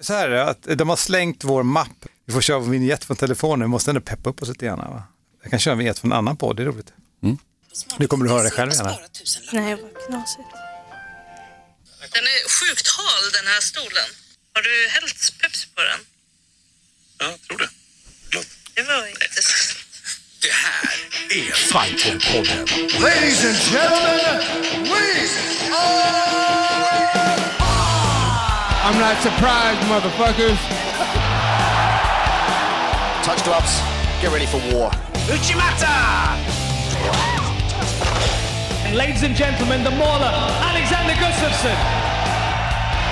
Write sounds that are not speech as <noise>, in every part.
Så här är det, att de har slängt vår mapp. Vi får köra en vignett från telefonen, vi måste ändå peppa upp oss lite grann. Va? Jag kan köra en vignett från en annan podd, det är roligt. Nu kommer du höra det själv här. Nej, vad knasigt. Den är sjukt hal den här stolen. Har du hällt Pepsi på den? Ja, jag tror det. Förlåt. Det var inte snällt. Det här är Fighter-podden. Ladies and gentlemen, please. I'm not surprised, motherfuckers. Touch gloves. Get ready for war. Uchimata! And ladies and gentlemen, the mauler, Alexander Gustafsson.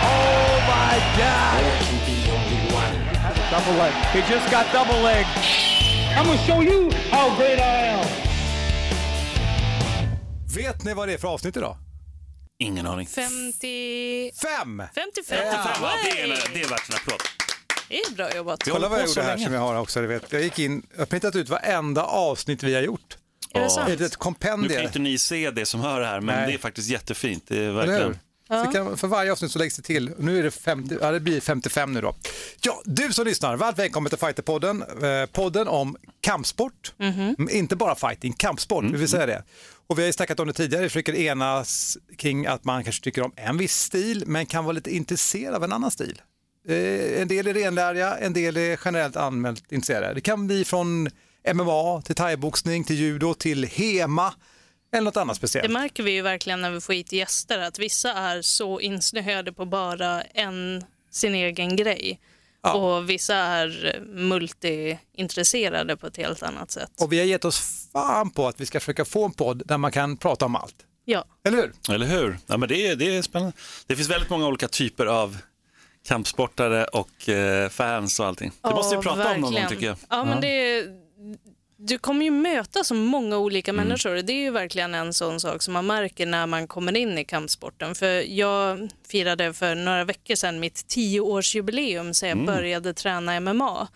Oh my God! Double leg. He just got double leg. I'm gonna show you how great I am. Vet ni vad det är för avsnitt idag? Ingen aning. 50... Fem! 55. Ja, det, är, det är värt en applåd. Det är bra jobbat. Kolla vad jag gjorde här länge. som jag har också. Du vet. Jag gick in, jag har printat ut varenda avsnitt vi har gjort. Är det Det sant? är ett Nu kan kompendium. inte ni se det som hör det här, men Nej. det är faktiskt jättefint. Det är verkligen... Så kan, för varje avsnitt så läggs det till. Nu är det, 50, ja, det blir 55 nu då. Ja, du som lyssnar, varmt välkommen till Fighterpodden. Eh, podden om kampsport. Mm, Inte bara fighting, kampsport, vi vill säga det. Och vi har ju snackat om det tidigare, vi försöker enas kring att man kanske tycker om en viss stil men kan vara lite intresserad av en annan stil. Eh, en del är renläriga, en del är generellt anmält intresserade. Det kan bli från MMA till thaiboxning till judo till HEMA eller något annat speciellt. Det märker vi ju verkligen när vi får hit gäster att vissa är så insnöade på bara en, sin egen grej. Ja. Och vissa är multiintresserade på ett helt annat sätt. Och vi har gett oss fan på att vi ska försöka få en podd där man kan prata om allt. Ja, Eller hur? Eller hur? Ja, men det, är, det är spännande. Det finns väldigt många olika typer av kampsportare och eh, fans och allting. Det måste vi prata om någon gång verkligen. tycker jag. Ja, men det, du kommer ju möta så många olika Mm. människor. Det är ju verkligen en sån sak som man märker när man kommer in i kampsporten. För jag firade för några veckor sedan mitt tioårsjubileum så jag Mm. började träna MMA.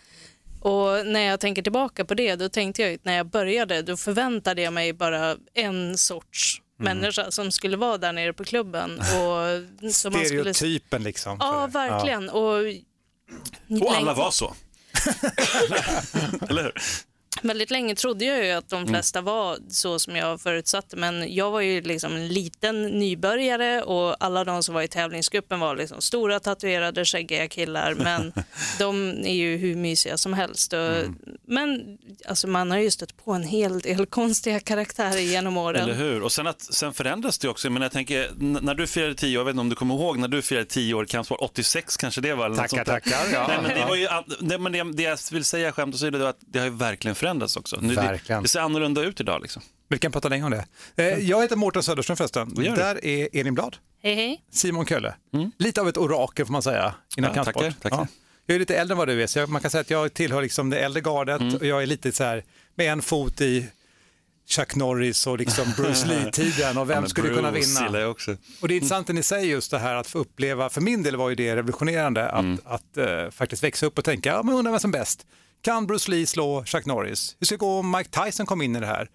Och när jag tänker tillbaka på det, då tänkte jag att när jag började, då förväntade jag mig bara en sorts Mm. människa som skulle vara där nere på klubben. <laughs> Och som man skulle... Stereotypen liksom. Ja, verkligen. Och, Och alla var så. <laughs> Eller hur? Väldigt länge trodde jag ju att Mm. de flesta var så som jag förutsatte, men jag var ju liksom en liten nybörjare och alla de som var i tävlingsgruppen var liksom stora tatuerade skäggiga killar, men <laughs> de är ju hur mysiga som helst. Och, Mm. Men alltså, man har ju stött på en hel del <laughs> konstiga karaktärer genom åren. Eller hur? Och sen, att, sen förändras det också. Men jag tänker, när du firade tio år, jag vet inte om du kommer ihåg, när du firade tio år i kampsport, 86 kanske det var? Eller Tackar, tackar. Ja. Nej, men det, var ju, an- det, men det, det jag vill säga skämt åsido, det var att det har ju verkligen förändrats också. Nu, det, Verkligen. det ser annorlunda ut idag. Liksom. Vi kan prata länge om det. Eh, Jag heter Mårten Söderström förresten. Där är Elin Blad, Hej, hej. Simon Kölle. Lite av ett orakel får man säga inom Ja, kampsport. tackar, tackar. Jag är lite äldre än vad du är, så jag, man kan säga att jag tillhör liksom det äldre gardet och jag är lite så här med en fot i Chuck Norris och liksom Bruce <laughs> Lee-tiden och vem men skulle kunna Bruce vinna? jag också. Och det är intressant det ni säger just det här att få uppleva, för min del var ju det revolutionerande att, Mm. att eh, faktiskt växa upp och tänka, ja men undrar vem som är bäst. Kan Bruce Lee slå Chuck Norris? Hur ska det gå om Mike Tyson kom in i det här?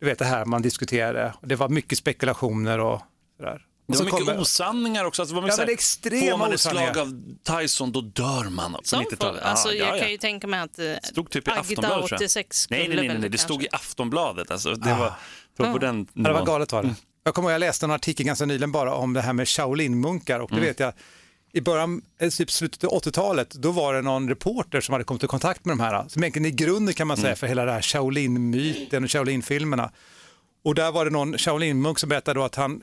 Du vet det här man diskuterade och det var mycket spekulationer och sådär. Det var mycket kommer- osanningar också. Alltså, det var Ja, mycket här, extrema Får man ett slag av Tyson, då dör man. På Som 90-talet. folk, alltså, Ja, ja, jag ja. kan ju tänka mig att eh, stod typ i Agda Aftonbladet tror jag. 86 skulle Nej, nej, nej, nej, det stod i Aftonbladet. Alltså, det var, det var på den Ja, det var galet var det. Jag kommer ihåg, jag läste en artikel ganska nyligen bara om det här med Shaolin-munkar och det vet jag, i början, eh, typ slutet av 80-talet, då var det någon reporter som hade kommit i kontakt med de här, som egentligen är grunden kan man säga för hela det här Shaolin-myten och Shaolin-filmerna. Och där var det någon Shaolin-munk som berättade då att han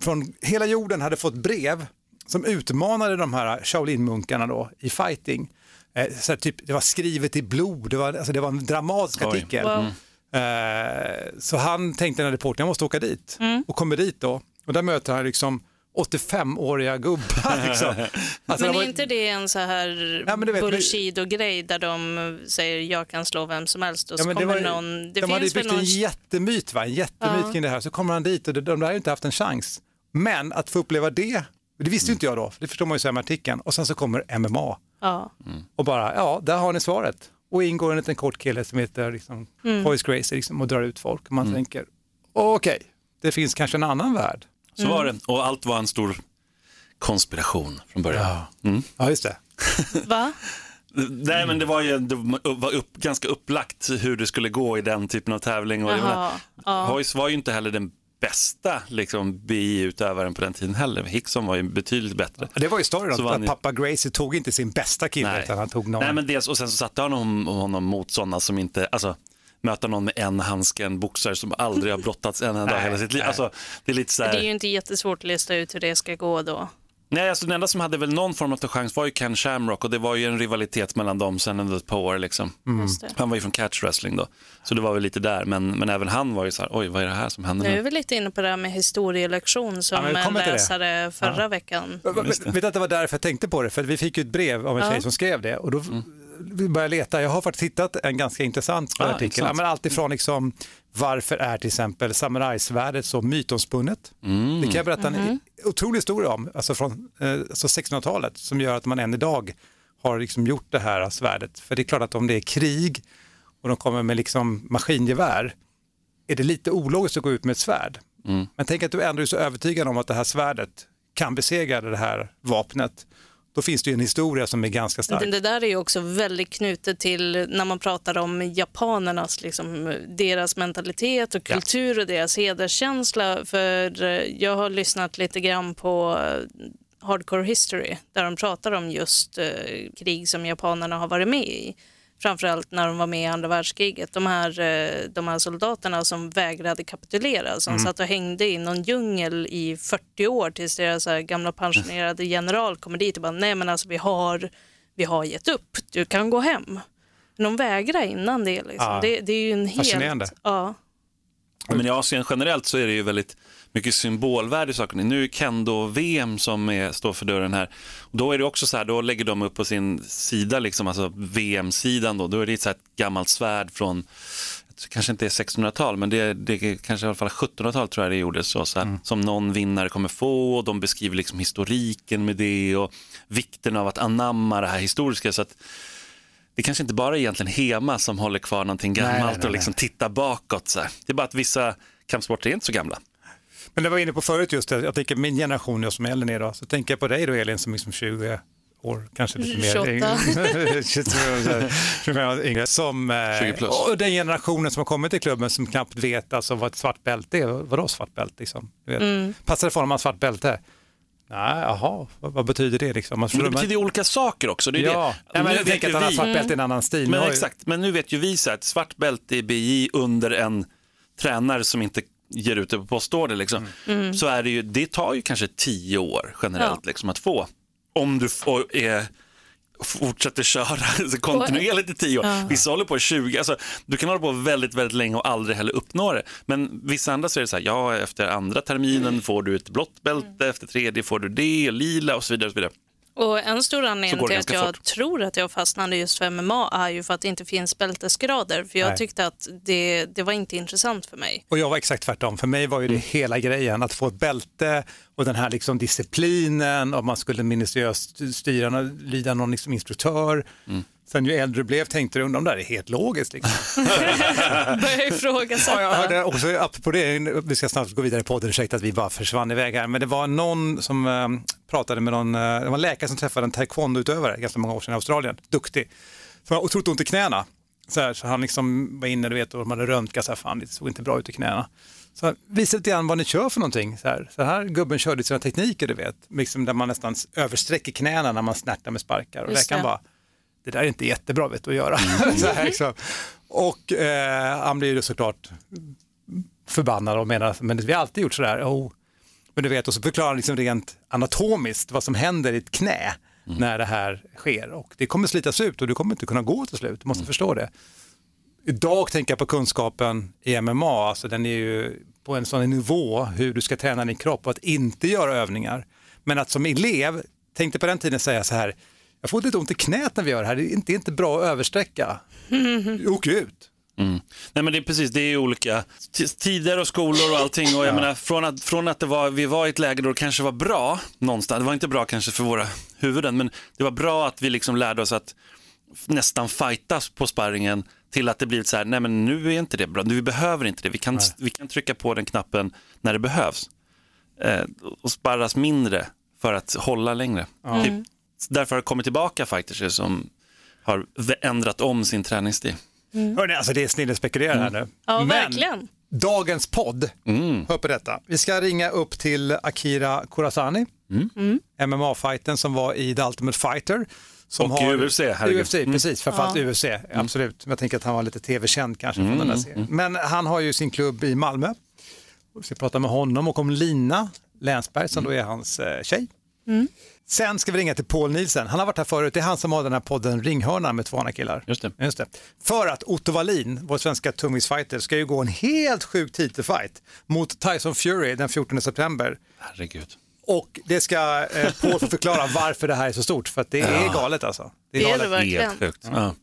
från hela jorden hade fått brev som utmanade de här Shaolin-munkarna då i fighting. Eh, så typ, det var skrivet i blod, det var, alltså, det var en dramatisk Oj. artikel. Wow. Eh, så han tänkte den här reportern, jag måste åka dit. Och kommer dit då. Och där möter han liksom 85-åriga gubbar. <laughs> Liksom. Alltså, Men det var- är inte det en så här Ja, Bushido-grej där de säger jag kan slå vem som helst och Ja, så det kommer var, någon... Det de hade byggt någon... en jättemyt, va? en jättemyt Ja. kring det här. Så kommer han dit och de, de där har ju inte haft en chans. Men att få uppleva det, det visste ju inte jag då, det förstår man ju så här med artikeln. Och sen så kommer MMA Ja. och bara, ja, där har ni svaret. Och ingår en liten kort kille som heter liksom, Mm. Poise Gracie liksom, och drar ut folk. Och man tänker, okej, det finns kanske en annan värld. Så var det. Och allt var en stor konspiration från början. Ja, just det. <laughs> Va? Nej, men det var ju det var upp, ganska upplagt hur det skulle gå i den typen av tävling. Och Jaha, menar, ja. Hoyce var ju inte heller den bästa liksom, BI-utövaren på den tiden heller. Hickson var ju betydligt bättre. Det var ju storyn, att, pappa Gracie tog inte sin bästa kille Nej. utan han tog någon. Nej, men dels, och sen så satte han honom, honom mot sådana som inte, alltså möta någon med en handske, en boxare som aldrig har brottats en enda dag <laughs> hela sitt liv. Alltså, det är lite så här... Det är ju inte jättesvårt att lista ut hur det ska gå då. Nej, alltså den enda som hade väl någon form av chans var ju Ken Shamrock och det var ju en rivalitet mellan dem sen under ett par år. Liksom. Just det. Han var ju från catch wrestling då, så det var väl lite där. Men, men även han var ju så här, oj vad är det här som händer Nu är nu? vi lite inne på det här med historielektion som Ja, men en läsare förra veckan. Vet vet att det var därför jag tänkte på det? För vi fick ju ett brev av en Ja. tjej som skrev det och då vi började leta. Jag har faktiskt hittat en ganska intressant Ah, artikel. Ja, men allt ifrån liksom, varför är till exempel samurajsvärdet så mytomspunnet? Det kan jag berätta en otrolig historia om, alltså från eh, alltså 1600-talet, som gör att man än idag har liksom gjort det här svärdet. För det är klart att om det är krig och de kommer med liksom maskingevär, är det lite ologiskt att gå ut med ett svärd. Men tänk att du ändå är så övertygad om att det här svärdet kan besegra det här vapnet. Då finns det ju en historia som är ganska stark. Det, där är ju också väldigt knutet till när man pratar om japanernas, liksom, deras mentalitet och Ja. kultur och deras hederskänsla. För eh, jag har lyssnat lite grann på eh, Hardcore History där de pratar om just eh, krig som japanerna har varit med i. Framförallt när de var med i andra världskriget. De här, eh, de här soldaterna som vägrade kapitulera, som satt och hängde i någon djungel i 40 år tills deras här gamla pensionerade general kommer dit och bara, nej men alltså vi har, vi har gett upp, du kan gå hem. Men de vägrar innan det. Liksom. Ja. det, det är ju en helt... Fascinerande. Ja. Men i Asien generellt så är det ju väldigt mycket symbolvärde i sakerna. Nu är kendo-VM som är, står för dörren här. Och då är det också så här, då lägger de upp på sin sida, liksom, alltså VM-sidan då, då är det så här ett gammalt svärd från, kanske inte är 1600-tal, men det, det är kanske i alla fall 1700-tal tror jag det gjordes så, så här, som någon vinnare kommer få och de beskriver liksom historiken med det och vikten av att anamma det här historiska. Så att, det kanske inte bara är egentligen Hema som håller kvar någonting gammalt nej, nej, och liksom tittar bakåt. Så. Det är bara att vissa kampsporter är inte så gamla. Men det var inne på förut just det, jag tänker min generation, jag som är äldre då, så tänker jag på dig då Elin som liksom 20 år, kanske lite mer 28. yngre. 23 år, så här, 25 år yngre. Som, eh, 20 plus. Och den generationen som har kommit till klubben som knappt vet alltså, vad ett svart bälte är. Vadå svart bälte? Liksom? Du vet. Mm. Passar det för honom att ha svart bälte? Nej, jaha, vad, vad betyder det liksom? Man Men det förstår- betyder olika saker också. Det är Ja, det. ja men Nu jag tänker att han har svart bälte i en annan stil. Men ju- exakt, men nu vet ju vi så här, ett svart bälte i BI under en tränare som inte ger ut det på postorder, liksom, så är det ju, det tar ju kanske tio år generellt liksom, att få. Om du får, är, fortsätter köra <laughs> kontinuerligt i tio år. Vissa håller på i 20, alltså, du kan hålla på väldigt, väldigt länge och aldrig heller uppnå det. Men vissa andra så är det så här, ja efter andra terminen får du ett blått bälte, efter tredje får du det, lila och så vidare. Och så vidare. Och en stor anledning till att jag fort. tror att jag fastnade just för MMA är ju för att det inte finns bältesgrader. För jag Nej. tyckte att det, det var inte intressant för mig. Och jag var exakt tvärtom. För mig var ju det hela grejen, att få ett bälte och den här liksom disciplinen och man skulle minutiöst styra, lyda någon liksom instruktör. Sen ju äldre du blev tänkte du, undrar om det här är helt logiskt. Liksom. <laughs> Började ifrågasätta. Ja, jag hörde också, apropå det, vi ska snart gå vidare i podden, ursäkta att vi bara försvann iväg här, men det var någon som eh, pratade med någon, eh, det var en läkare som träffade en taekwondo-utövare ganska många år sedan i Australien, duktig, som har otroligt ont i knäna. Så, här, så han liksom var inne, du vet, och de hade röntgat, så här, fan det såg inte bra ut i knäna. Så visade lite grann vad ni kör för någonting. Så här, så här gubben körde sina tekniker, du vet, liksom där man nästan översträcker knäna när man snärtar med sparkar. Och Just läkaren det. bara, det där är inte jättebra vet du, att göra. <laughs> så här, liksom. Och eh, han blir ju såklart förbannad och menar men vi har alltid gjort sådär. Oh. Men du vet, och så förklarar han liksom rent anatomiskt vad som händer i ett knä när det här sker. Och det kommer slitas ut och du kommer inte kunna gå till slut, du måste förstå det. Idag tänker jag på kunskapen i MMA, alltså den är ju på en sån nivå hur du ska träna din kropp och att inte göra övningar. Men att som elev, tänkte på den tiden säga så här, jag får lite ont i knät när vi gör det här, det är inte, det är inte bra att översträcka. <laughs> Åk ut. Nej men det är precis, det är olika. Tider och skolor och allting. Och jag menar från att, från att det var, vi var i ett läge då det kanske var bra någonstans, det var inte bra kanske för våra huvuden men det var bra att vi liksom lärde oss att nästan fightas på sparringen till att det blivit så här, nej men nu är inte det bra, nu vi behöver inte det, vi kan, vi kan trycka på den knappen när det behövs. Eh, och sparras mindre för att hålla längre. Typ. Därför har kommit tillbaka fighters som har ändrat om sin träningsstil. Hörrni, alltså det är snillespekulerar här nu. Ja, Men verkligen. dagens podd, hör på detta. Vi ska ringa upp till Akira Kurasani, MMA-fighten som var i The Ultimate Fighter. Som Och i UFC, herregud. UFC, precis, framförallt Ja. UFC, absolut. Jag tänker att han var lite tv-känd kanske från den där serien. Men han har ju sin klubb i Malmö. Vi ska prata med honom och om Lina Länsberg som då är hans eh, tjej. Sen ska vi ringa till Paul Nielsen. Han har varit här förut. Det är han som har den här podden Ringhörnan med två andra killar. Just det. Just det. För att Otto Wallin, vår svenska tungviktsfighter, ska ju gå en helt sjuk titelfight mot Tyson Fury den 14 september. Herregud. Och det ska eh, Paul få förklara varför det här är så stort, för att det är galet alltså. Det är Det är galet. det verkligen. Helt sjukt. Ja.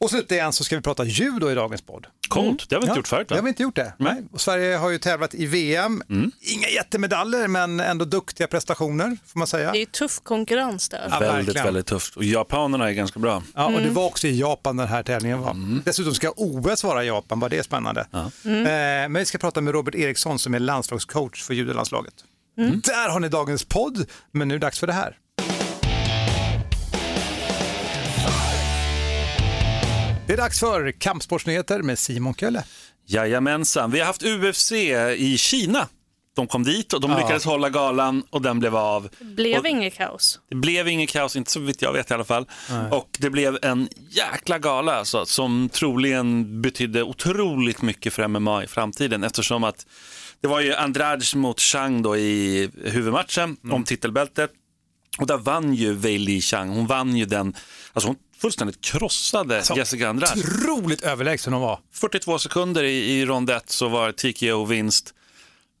Och slutligen så ska vi prata judo i dagens podd. Coolt, det har vi inte gjort förut. Det har vi inte gjort det. Nej. Och Sverige har ju tävlat i VM. Inga jättemedaljer, men ändå duktiga prestationer får man säga. Det är ju tuff konkurrens där. Ja, Väldigt, verkligen. väldigt tufft. Och japanerna är ganska bra. Ja, och det var också i Japan den här tävlingen var. Dessutom ska OS vara i Japan, var det spännande. Eh, men vi ska prata med Robert Eriksson som är landslagscoach för judolandslaget. Där har ni dagens podd, men nu är det dags för det här. Det är dags för Kampsportsnyheter med Simon Kölle. Jajamensan, vi har haft UFC i Kina. De kom dit och de lyckades hålla galan och den blev av. Blev Och inget kaos. det blev inget kaos, inte så vitt jag vet i alla fall. Och det blev en jäkla gala alltså, som troligen betydde otroligt mycket för MMA i framtiden eftersom att det var ju Andrade mot Chang då i huvudmatchen om titelbältet. Och där vann ju Wei Li Chang, hon vann ju den, alltså hon fullständigt krossade Jessica Andrade. Otroligt överlägsen hon var. 42 sekunder i, i rond 1 så var TKO-vinst.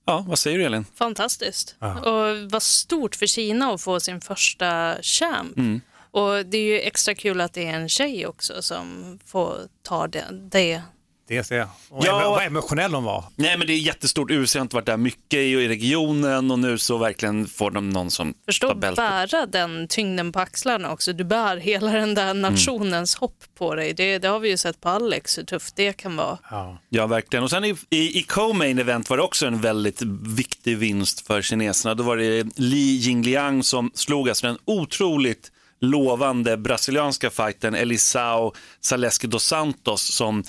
Ja, vad säger du Elin? Fantastiskt. Och vad stort för Kina att få sin första champ. Mm. Och det är ju extra kul att det är en tjej också som får ta det. det. Jag. Och Ja. ja. Vad emotionell hon var. Nej men det är jättestort, UFC har inte varit där mycket i, i regionen och nu så verkligen får de någon som Förstå tar bältet. bära den tyngden på axlarna också. Du bär hela den där Mm. nationens hopp på dig. Det, det har vi ju sett på Alex hur tufft det kan vara. Ja verkligen. Och sen i, i, i co-main event var det också en väldigt viktig vinst för kineserna. Då var det Li Jingliang som slog alltså den otroligt lovande brasilianska fighten Elisao Saleski dos Santos som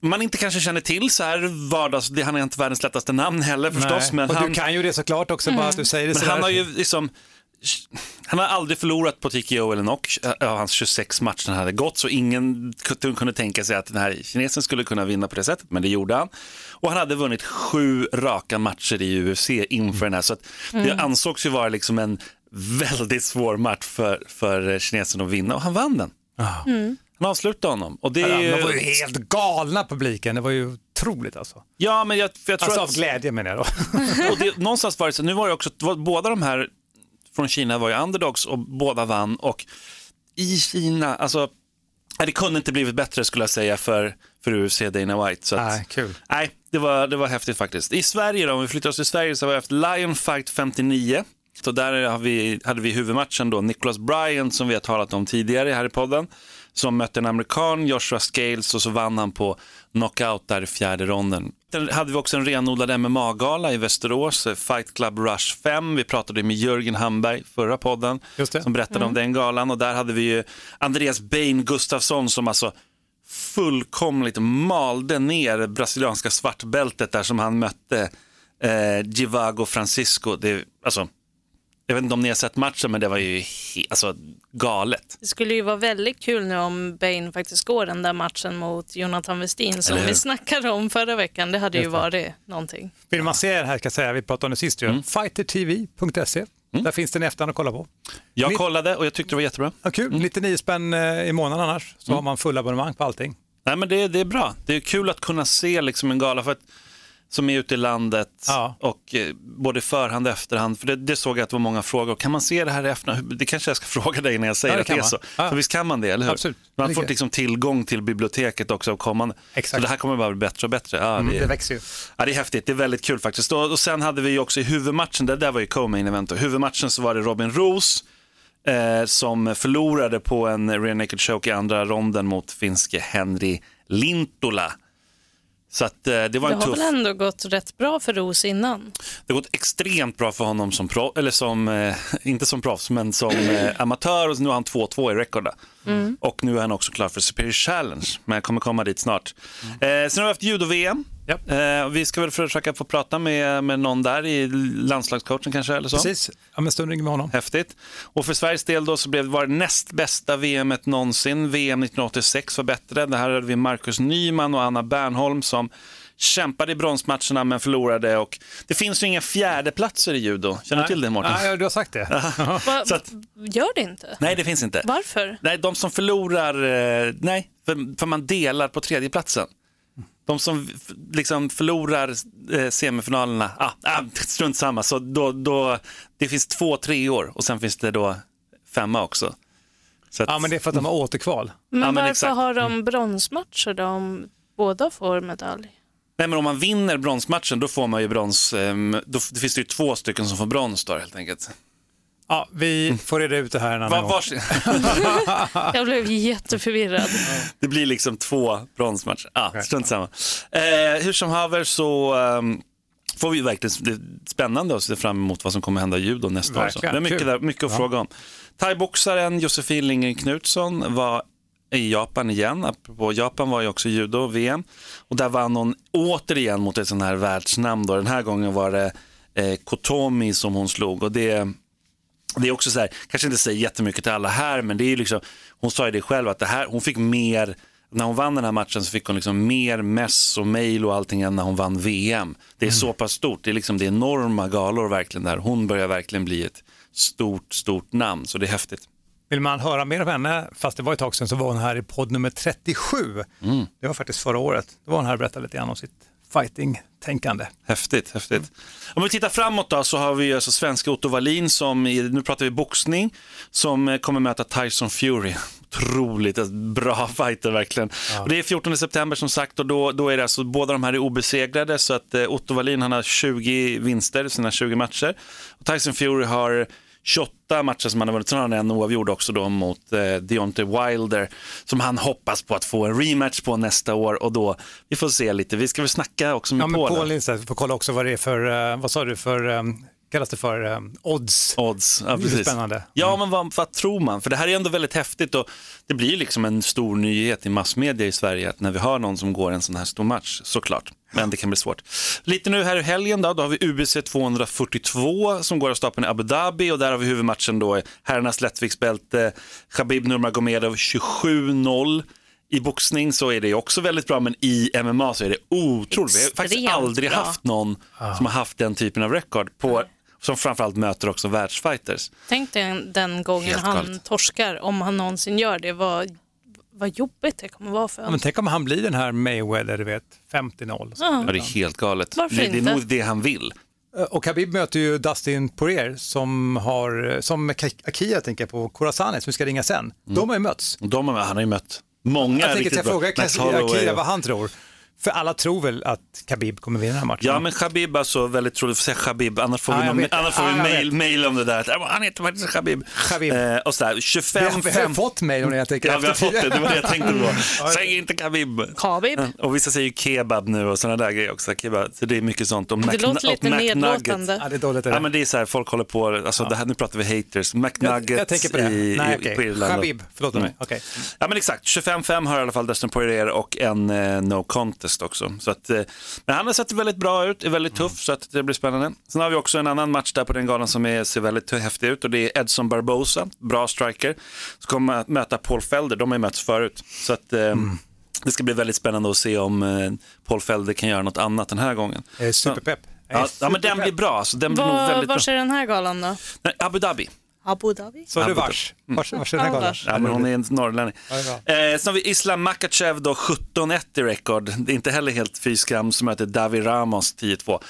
man inte kanske känner till så här vardags, det, han är inte världens lättaste namn heller förstås. Nej. Men och han, du kan ju det såklart också, bara att du säger det Men han har ju liksom han har aldrig förlorat på TKO eller knock av hans 26 matcher han hade gått, så ingen kunde tänka sig att den här kinesen skulle kunna vinna på det sättet, men det gjorde han. Och han hade vunnit sju raka matcher i UFC inför den här, så att det ansågs ju vara liksom en väldigt svår match för, för kinesen att vinna och han vann den. Han avslutade honom. Och det är Ja, de var ju ju... helt galna publiken, det var ju otroligt alltså. Ja, men jag, jag tror Alltså att... av glädje menar jag då. <laughs> och det, någonstans var det så, nu var det också, var, båda de här från Kina var ju underdogs och båda vann och i Kina, alltså det kunde inte blivit bättre skulle jag säga för, för UFC Dana White. Så att, Nej, kul. Nej, det var, det var häftigt faktiskt. I Sverige då, om vi flyttar oss till Sverige så har vi haft Lion Fight 59. Så där har vi, hade vi huvudmatchen då, Nicholas Bryant som vi har talat om tidigare här i podden, som mötte en amerikan, Joshua Scales, och så vann han på knockout där i fjärde ronden. Sen hade vi också en renodlad MMA-gala i Västerås, eh, Fight Club Rush 5. Vi pratade med Jörgen Hamberg förra podden som berättade om den galan och där hade vi ju Andreas Bain Gustafsson som alltså fullkomligt malde ner brasilianska svartbältet där som han mötte eh, Givago Francisco. Det, alltså, jag vet inte om ni har sett matchen men det var ju alltså, galet. Det skulle ju vara väldigt kul nu om Bain faktiskt går den där matchen mot Jonathan Westin som vi snackade om förra veckan. Det hade ju Just det. varit någonting. Vill man se det här, ska jag säga, vi pratade om det sist ju, fightertv.se. Där finns den i efterhand att kolla på. Jag kollade och jag tyckte det var jättebra. Ja, kul, 99 spänn eh, i månaden annars, så Mm. har man full abonnemang på allting. Nej, men det, det är bra. Det är kul att kunna se liksom en gala för att, som är ute i landet Ja. och eh, både förhand och efterhand. För det, det såg jag att det var många frågor. Kan man se det här i efterhand? Det kanske jag ska <laughs> fråga dig när jag säger Ja, det att det är man. så. Ja. För visst kan man det, eller hur? Absolut. Man får liksom tillgång till biblioteket också av kommande. Exakt. Så det här kommer bara bli bättre och bättre. Ja, Mm, det, det växer ju. ja, det är häftigt. Det är väldigt kul faktiskt. Och, och sen hade vi ju också i huvudmatchen, det där var ju co-main event. Och huvudmatchen så var det Robin Roos eh, som förlorade på en rear naked choke i andra ronden mot finske Henry Lintola. Så att, eh, det var Det en har tuff... väl ändå gått rätt bra för Ros innan? Det har gått extremt bra för honom som proffs, eller som, eh, <laughs> inte som proffs, men som eh, amatör och nu har han 2-2 i rekord. där. Och nu är han också klar för Superior Challenge, men jag kommer komma dit snart. Eh, sen har vi haft judo-VM. Japp. Eh, vi ska väl försöka få prata med, med någon där i landslagscoachen kanske eller så. Precis, om en stund ringer vi honom. Häftigt. Och för Sveriges del då så blev var det näst bästa VMet någonsin. VM 1986 var bättre. Det här hade vi Marcus Nyman och Anna Bernholm som kämpade i bronsmatcherna men förlorade. Och det finns ju inga fjärdeplatser i judo. Känner du till det Mårten? Nej, du har sagt det. <laughs> Så att- Gör det inte? Nej, det finns inte. Varför? Nej, de som förlorar, eh, nej, för, för man delar på tredjeplatsen. De som liksom förlorar eh, semifinalerna, ah, ah, strunt samma, så då, då, det finns två treor och sen finns det då femma också. Så att, Ja, men det är för att de har återkval. Men, men varför exakt. har de bronsmatcher då om båda får medalj? Nej, men om man vinner bronsmatchen då får man ju brons, ehm, då det finns det ju två stycken som får brons då helt enkelt. Ja, vi får reda ut det här en annan gång. <laughs> Jag blev jätteförvirrad. det blir liksom två bronsmatcher. Ah, strunt samma. Eh, hur som haver så ehm, får vi verkligen, det är spännande att se fram emot vad som kommer hända i judo nästa år. Så. Det Verkligen, är mycket, där, mycket att fråga om. Thaiboxaren Josefin Lindgren Knutsson var i Japan igen. Apropå Japan var ju också judo-VM. Och där vann hon återigen mot ett sånt här världsnamn. Då. Den här gången var det eh, Kotomi som hon slog. Och det, det är också så här, kanske inte säger jättemycket till alla här, men det är liksom, hon sa ju det själv att det här, hon fick mer, när hon vann den här matchen så fick hon liksom mer mess och mail och allting än när hon vann VM. Det är så pass stort, det är liksom det är enorma galor verkligen där. Hon börjar verkligen bli ett stort, stort namn, så det är häftigt. Vill man höra mer om henne, fast det var ett tag sedan, så var hon här i podd nummer 37. Mm. Det var faktiskt förra året. Då var hon här och berättade lite grann om sitt fighting-tänkande. Häftigt, häftigt. Om vi tittar framåt då så har vi alltså svenska Otto Wallin som, i, nu pratar vi boxning, som eh, kommer möta Tyson Fury. <laughs> Otroligt bra <laughs> fighter verkligen. Och det är 14 september som sagt och då, då är det alltså, båda de här är obesegrade så att eh, Otto Wallin han har 20 vinster i sina 20 matcher. Och Tyson Fury har 28 matcher som han har vunnit, sen har han en oavgjord också då mot eh, Deontay Wilder som han hoppas på att få en rematch på nästa år och då, vi får se lite, vi ska väl snacka också med Ja, men Paul. Paul Lindstedt, vi får kolla också vad det är för, eh, vad sa du för, eh, kallas det för, eh, odds? Odds, ja precis. spännande. Ja, men vad, vad tror man? För det här är ändå väldigt häftigt och det blir liksom en stor nyhet i massmedia i Sverige att när vi har någon som går en sån här stor match, såklart. Men det kan bli svårt. Lite nu här i helgen då, då har vi UBC 242 som går av stapeln i Abu Dhabi och där har vi huvudmatchen då, herrarnas lättviktsbälte, Khabib Nurmagomedov 27-0. I boxning så är det också väldigt bra, men i MMA så är det otroligt. Vi har faktiskt aldrig bra. haft någon som har haft den typen av rekord på som framförallt möter också världsfighters. Tänk dig den gången Helt han galet. torskar, om han någonsin gör det. Vad, vad jobbigt det kommer vara för honom. men tänk om han blir den här Mayweather, du vet, 50-0. Ja. Ja, det är helt galet. Varför det, det är nog det han vill. Eh, Och Khabib möter ju Dustin Poirier som har, som Ka- Akia tänker jag på, Khorasanis, som vi ska ringa sen. De har ju mötts. De, har- han har ju mött många Jag tänker riktigt jag bra. frågar Holloway Akia och- vad han tror. För alla tror väl att Khabib kommer vinna den här matchen? Ja, men Khabib alltså väldigt troligt, får säga Khabib, annars får Ja, vi, någon, annars får Ja, vi mail, mail om det där. Ja, Han heter faktiskt Khabib. Khabib. Eh, och sådär, vi, 25, har, vi har 5. fått mejl om det jag tänker Ja, vi har fått det, det var det jag tänkte på. Ja. <laughs> Säg inte Khabib. Khabib, Och vissa säger ju kebab nu och sådana där grejer också. Kebab. Så det är mycket sånt. Och det Mac- låter lite nedlåtande. Ja, det är dåligt. Är det. Ja, men det är så här, folk håller på, alltså det här, nu pratar vi haters. McNuggets jag, jag tänker på det. i, Nej, i, okej. på Irland. Khabib, förlåt mig. Mm. Okej. Ja men exakt, 25-5 har i alla fall Dustin Poirier och en eh, no contest också. Så att, eh, men han har sett väldigt bra ut, är väldigt tuff så att det blir spännande. Sen har vi också en annan match där på den galan som är, ser väldigt häftig ut och det är Edson Barbosa, bra striker, som kommer att möta Paul Felder, de har ju mötts förut. Så att, eh, det ska bli väldigt spännande att se om eh, Paul Felder kan göra något annat den här gången. Superpepp. Jag är Ja, ja men den blir bra, så den blir nog Var, väldigt bra. vars är den här galan då? Nej, Abu Dhabi. Abu Dhabi? Så du vars? Vars, vars är den här Ja, vars. Ja, men hon är en norrlänning. Ja, Eh, sen har vi Islam Makachev då, 17-1 i rekord. Det är inte heller helt fy skam som möter Davi Ramos 10-2.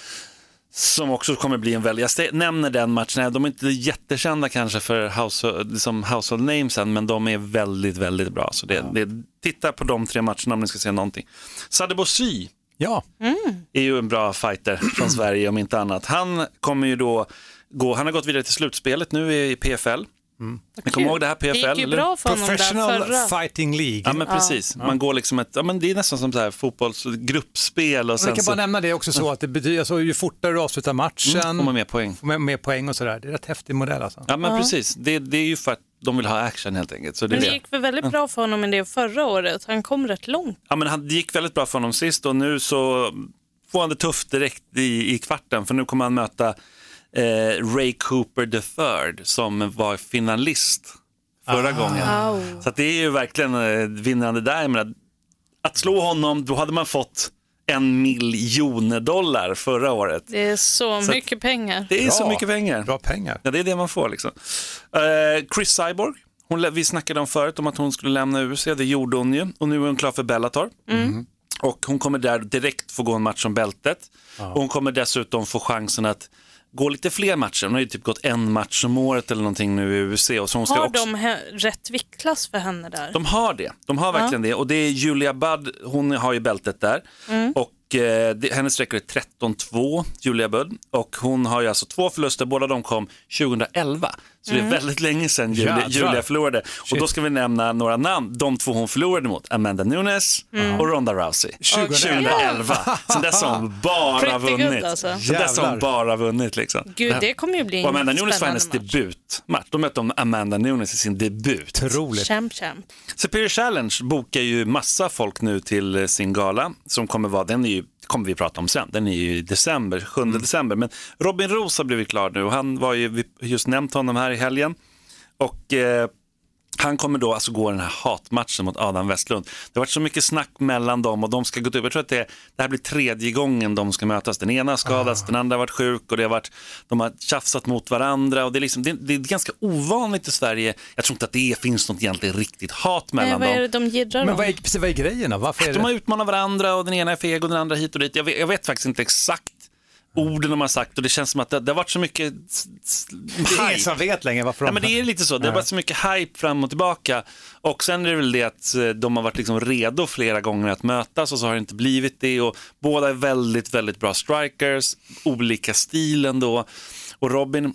Som också kommer bli en väldigt, jag nämner den matchen, de är inte jättekända kanske för house, som household namesen, men de är väldigt, väldigt bra. Så det, det, titta på de tre matcherna om ni ska se någonting. Sadebo Sy Ja, är ju en bra fighter från <clears throat> Sverige om inte annat. Han kommer ju då gå, han har gått vidare till slutspelet nu i PFL. Men kom ihåg det här PFL. Det gick ju bra för honom där Professional förra. Fighting League. Ja men precis, man går liksom ett, ja men det är nästan som så här fotbollsgruppspel och Och sen vi kan så bara nämna det också så att det betyder, alltså, ju fortare du avslutar matchen, får man mer poäng. får man mer poäng och sådär. Det är rätt häftig modell alltså. Ja men precis, det, det är ju för att de vill ha action helt enkelt. Så det Men det det. gick väl väldigt bra för honom i det förra året. Han kom rätt långt. Ja, men han, det gick väldigt bra för honom sist och nu så får han det tufft direkt i, i kvarten för nu kommer han möta eh, Ray Cooper III som var finalist förra gången. Au. Så att det är ju verkligen eh, vinnande där. Jag menar, att slå honom, då hade man fått en miljon dollar förra året. Det är så, Så att- mycket pengar. Det är Bra. så mycket pengar. Bra pengar. Ja, det är det man får liksom. Eh, Chris Cyborg, hon, vi snackade om förut om att hon skulle lämna UFC, det gjorde hon ju. Och nu är hon klar för Bellator. Och hon kommer där direkt få gå en match om bältet. Och hon kommer dessutom få chansen att gå lite fler matcher. Hon har ju typ gått en match om året eller någonting nu i UFC. Och så hon ska Har också... de rätt viktklass för henne där? De har det. De har verkligen det. Och det är Julia Budd, hon har ju bältet där. Och eh, det, hennes rekord är 13-2, Julia Budd. Och hon har ju alltså två förluster, båda de kom 2011. Så det är väldigt länge sedan Julia, Jädrar. Julia förlorade. Och då ska vi nämna några namn. De två hon förlorade mot, Amanda Nunes och Ronda Rousey. 2011. Sen dess har hon <laughs> bara good, vunnit. alltså. Sen dess har hon bara vunnit liksom. Gud, det kommer ju bli Och Amanda en Nunes var hennes debutmatch. De mötte om Amanda Nunes i sin debut. Otroligt. Champ, champ. Superior Challenge bokar ju massa folk nu till eh, sin gala som kommer vara, den är ju, kommer vi prata om sen, den är ju i december, 7 december. Men Robin Roos har blivit klar nu och han var ju, vi just nämnt honom här i helgen. Och eh, han kommer då alltså gå den här hatmatchen mot Adam Westlund. Det har varit så mycket snack mellan dem och de ska gå upp. Jag tror att det, det här blir tredje gången de ska mötas. Den ena har skadats, den andra har varit sjuk och det har varit, de har tjafsat mot varandra. Och det, är liksom, det, det är ganska ovanligt i Sverige. Jag tror inte att det finns något egentligen riktigt hat Nej, mellan vad är dem. det de jiddrar Men vad är, precis, vad är grejen då? Varför är De har det? utmanat varandra och den ena är feg och den andra hit och dit. Jag vet, jag vet faktiskt inte exakt orden de har sagt och det känns som att det, det har varit så mycket s- Det är ingen hype. som vet längre varför de... Nej, men det är lite så, det har varit så mycket hype fram och tillbaka. Och sen är det väl det att eh, de har varit liksom redo flera gånger att mötas och så har det inte blivit det. Och båda är väldigt, väldigt bra strikers, olika stil ändå. Och Robin,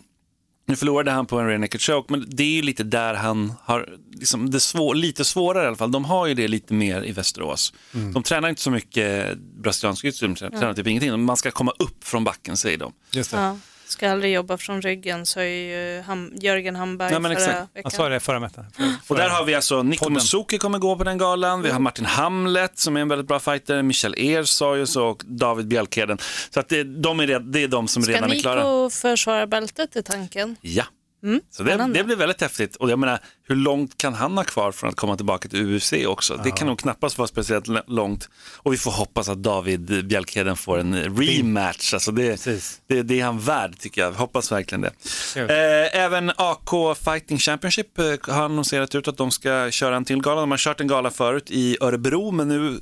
nu förlorade han på en rear naked choke, men det är ju lite där han har, liksom det svår, lite svårare i alla fall. De har ju det lite mer i Västerås. De tränar inte så mycket brasiliansk jiu de tränar typ ingenting. Man ska komma upp från backen säger de. Just det. Ja. Ska aldrig jobba från ryggen, sa ju Ham- Jörgen Hamberg Ja, men förra exakt. veckan. Han sa det förra mätaren. Och där har vi alltså Nico. Musuki kommer gå på den galan, vi har Martin Hamlet som är en väldigt bra fighter, Michel Ersayus och David Bjelkheden. Så att det, de är, det är de som Ska redan är klara. Nico försvara bältet i tanken? Ja. Mm, Så det, det blir väldigt häftigt. Och jag menar, hur långt kan han ha kvar från att komma tillbaka till UFC också? Det kan nog knappast vara speciellt långt. Och vi får hoppas att David Bjelkheden får en rematch. Alltså det, det, det är han värd tycker jag. Hoppas verkligen det. Eh, även AK Fighting Championship eh, har annonserat ut att de ska köra en till gala. De har kört en gala förut i Örebro, men nu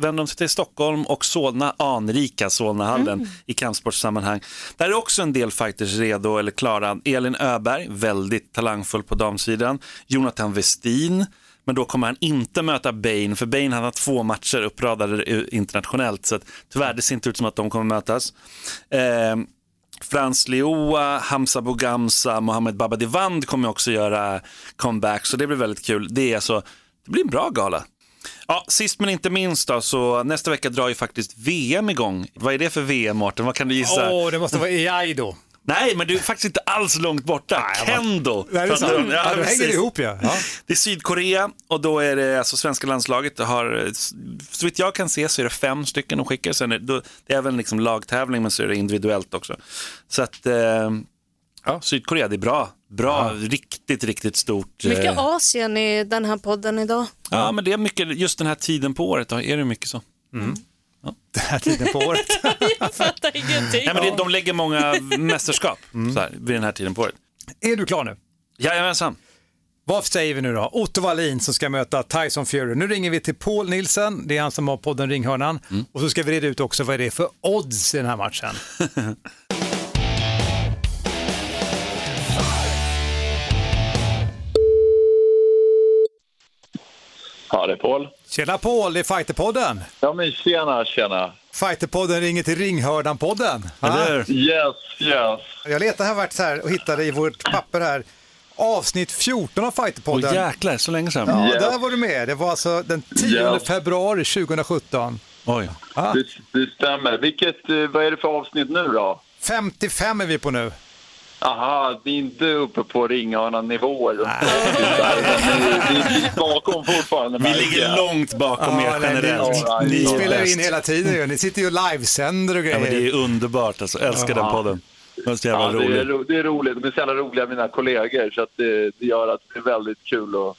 vänder de sig till Stockholm och Solna, anrika Solnahallen i kampsportssammanhang. Där är också en del fighters redo eller klara. Elin Öberg, väldigt talangfull på damsidan. Jonathan Westin, men då kommer han inte möta Bain, för Bain han har två matcher uppradade internationellt, så att, tyvärr det ser inte ut som att de kommer mötas. Eh, Frans Leoa, Hamza Bougamsa, Mohamed Babadivand kommer också göra comeback, så det blir väldigt kul. Det, är alltså, det blir en bra gala. Ja, sist men inte minst då, så nästa vecka drar ju faktiskt VM igång. Vad är det för VM, Mårten? Vad kan du gissa? Åh, det måste vara AI då. Nej, men du är faktiskt inte alls långt borta. Kendo. Nej, det är sant. Från- Ja, då hänger precis. det ihop ja. ja. Det är Sydkorea och då är det alltså svenska landslaget har, så vitt jag kan se så är det fem stycken de skickar. Sen är det, det är även liksom lagtävling men så är det individuellt också. Så att, eh, ja, Sydkorea, det är bra. Bra, riktigt, riktigt stort. Mycket eh, Asien i den här podden idag. Ja, men det är mycket, just den här tiden på året då är det mycket så. <laughs> Den här tiden på året. <laughs> Jag fattar ingenting. Nej, men det, de lägger många <laughs> mästerskap så här, vid den här tiden på året. är du klar nu? Jajamensan. Vad säger vi nu då? Otto Wallin som ska möta Tyson Fury. Nu ringer vi till Paul Nilsen, det är han som har podden Ringhörnan. Och så ska vi reda ut också vad det är för odds i den här matchen. Ja, det är Paul. Tjena Paul, det är Fighterpodden. Ja, men tjena, tjena. Fighterpodden ringer till Ringhörnan-podden. Eller? Yes, yes. Jag letar här vart så här och hittade i vårt papper här avsnitt 14 av Åh Fighterpodden. jäklar, så länge sedan. Ja, Ja. där var du med. Det var alltså den 10 Ja. februari 2017. Oj. Det, det stämmer. Vilket, eh, vad är det för avsnitt nu då? 55 är vi på nu. Aha, vi är inte uppe på ringhörnan-nivåer. Vi är <laughs> bakom fortfarande. Vi ligger långt bakom Ja, er nej, generellt. Ja, Ni ja, spelar bäst. in hela tiden ju. Ni sitter ju och livesänder och Ja, men det grejer. är underbart alltså. Älskar den podden. Den är så jävla Ja, det, är, ro- det är roligt. De är så jävla roliga, mina kollegor. Så att det, det gör att det är väldigt kul att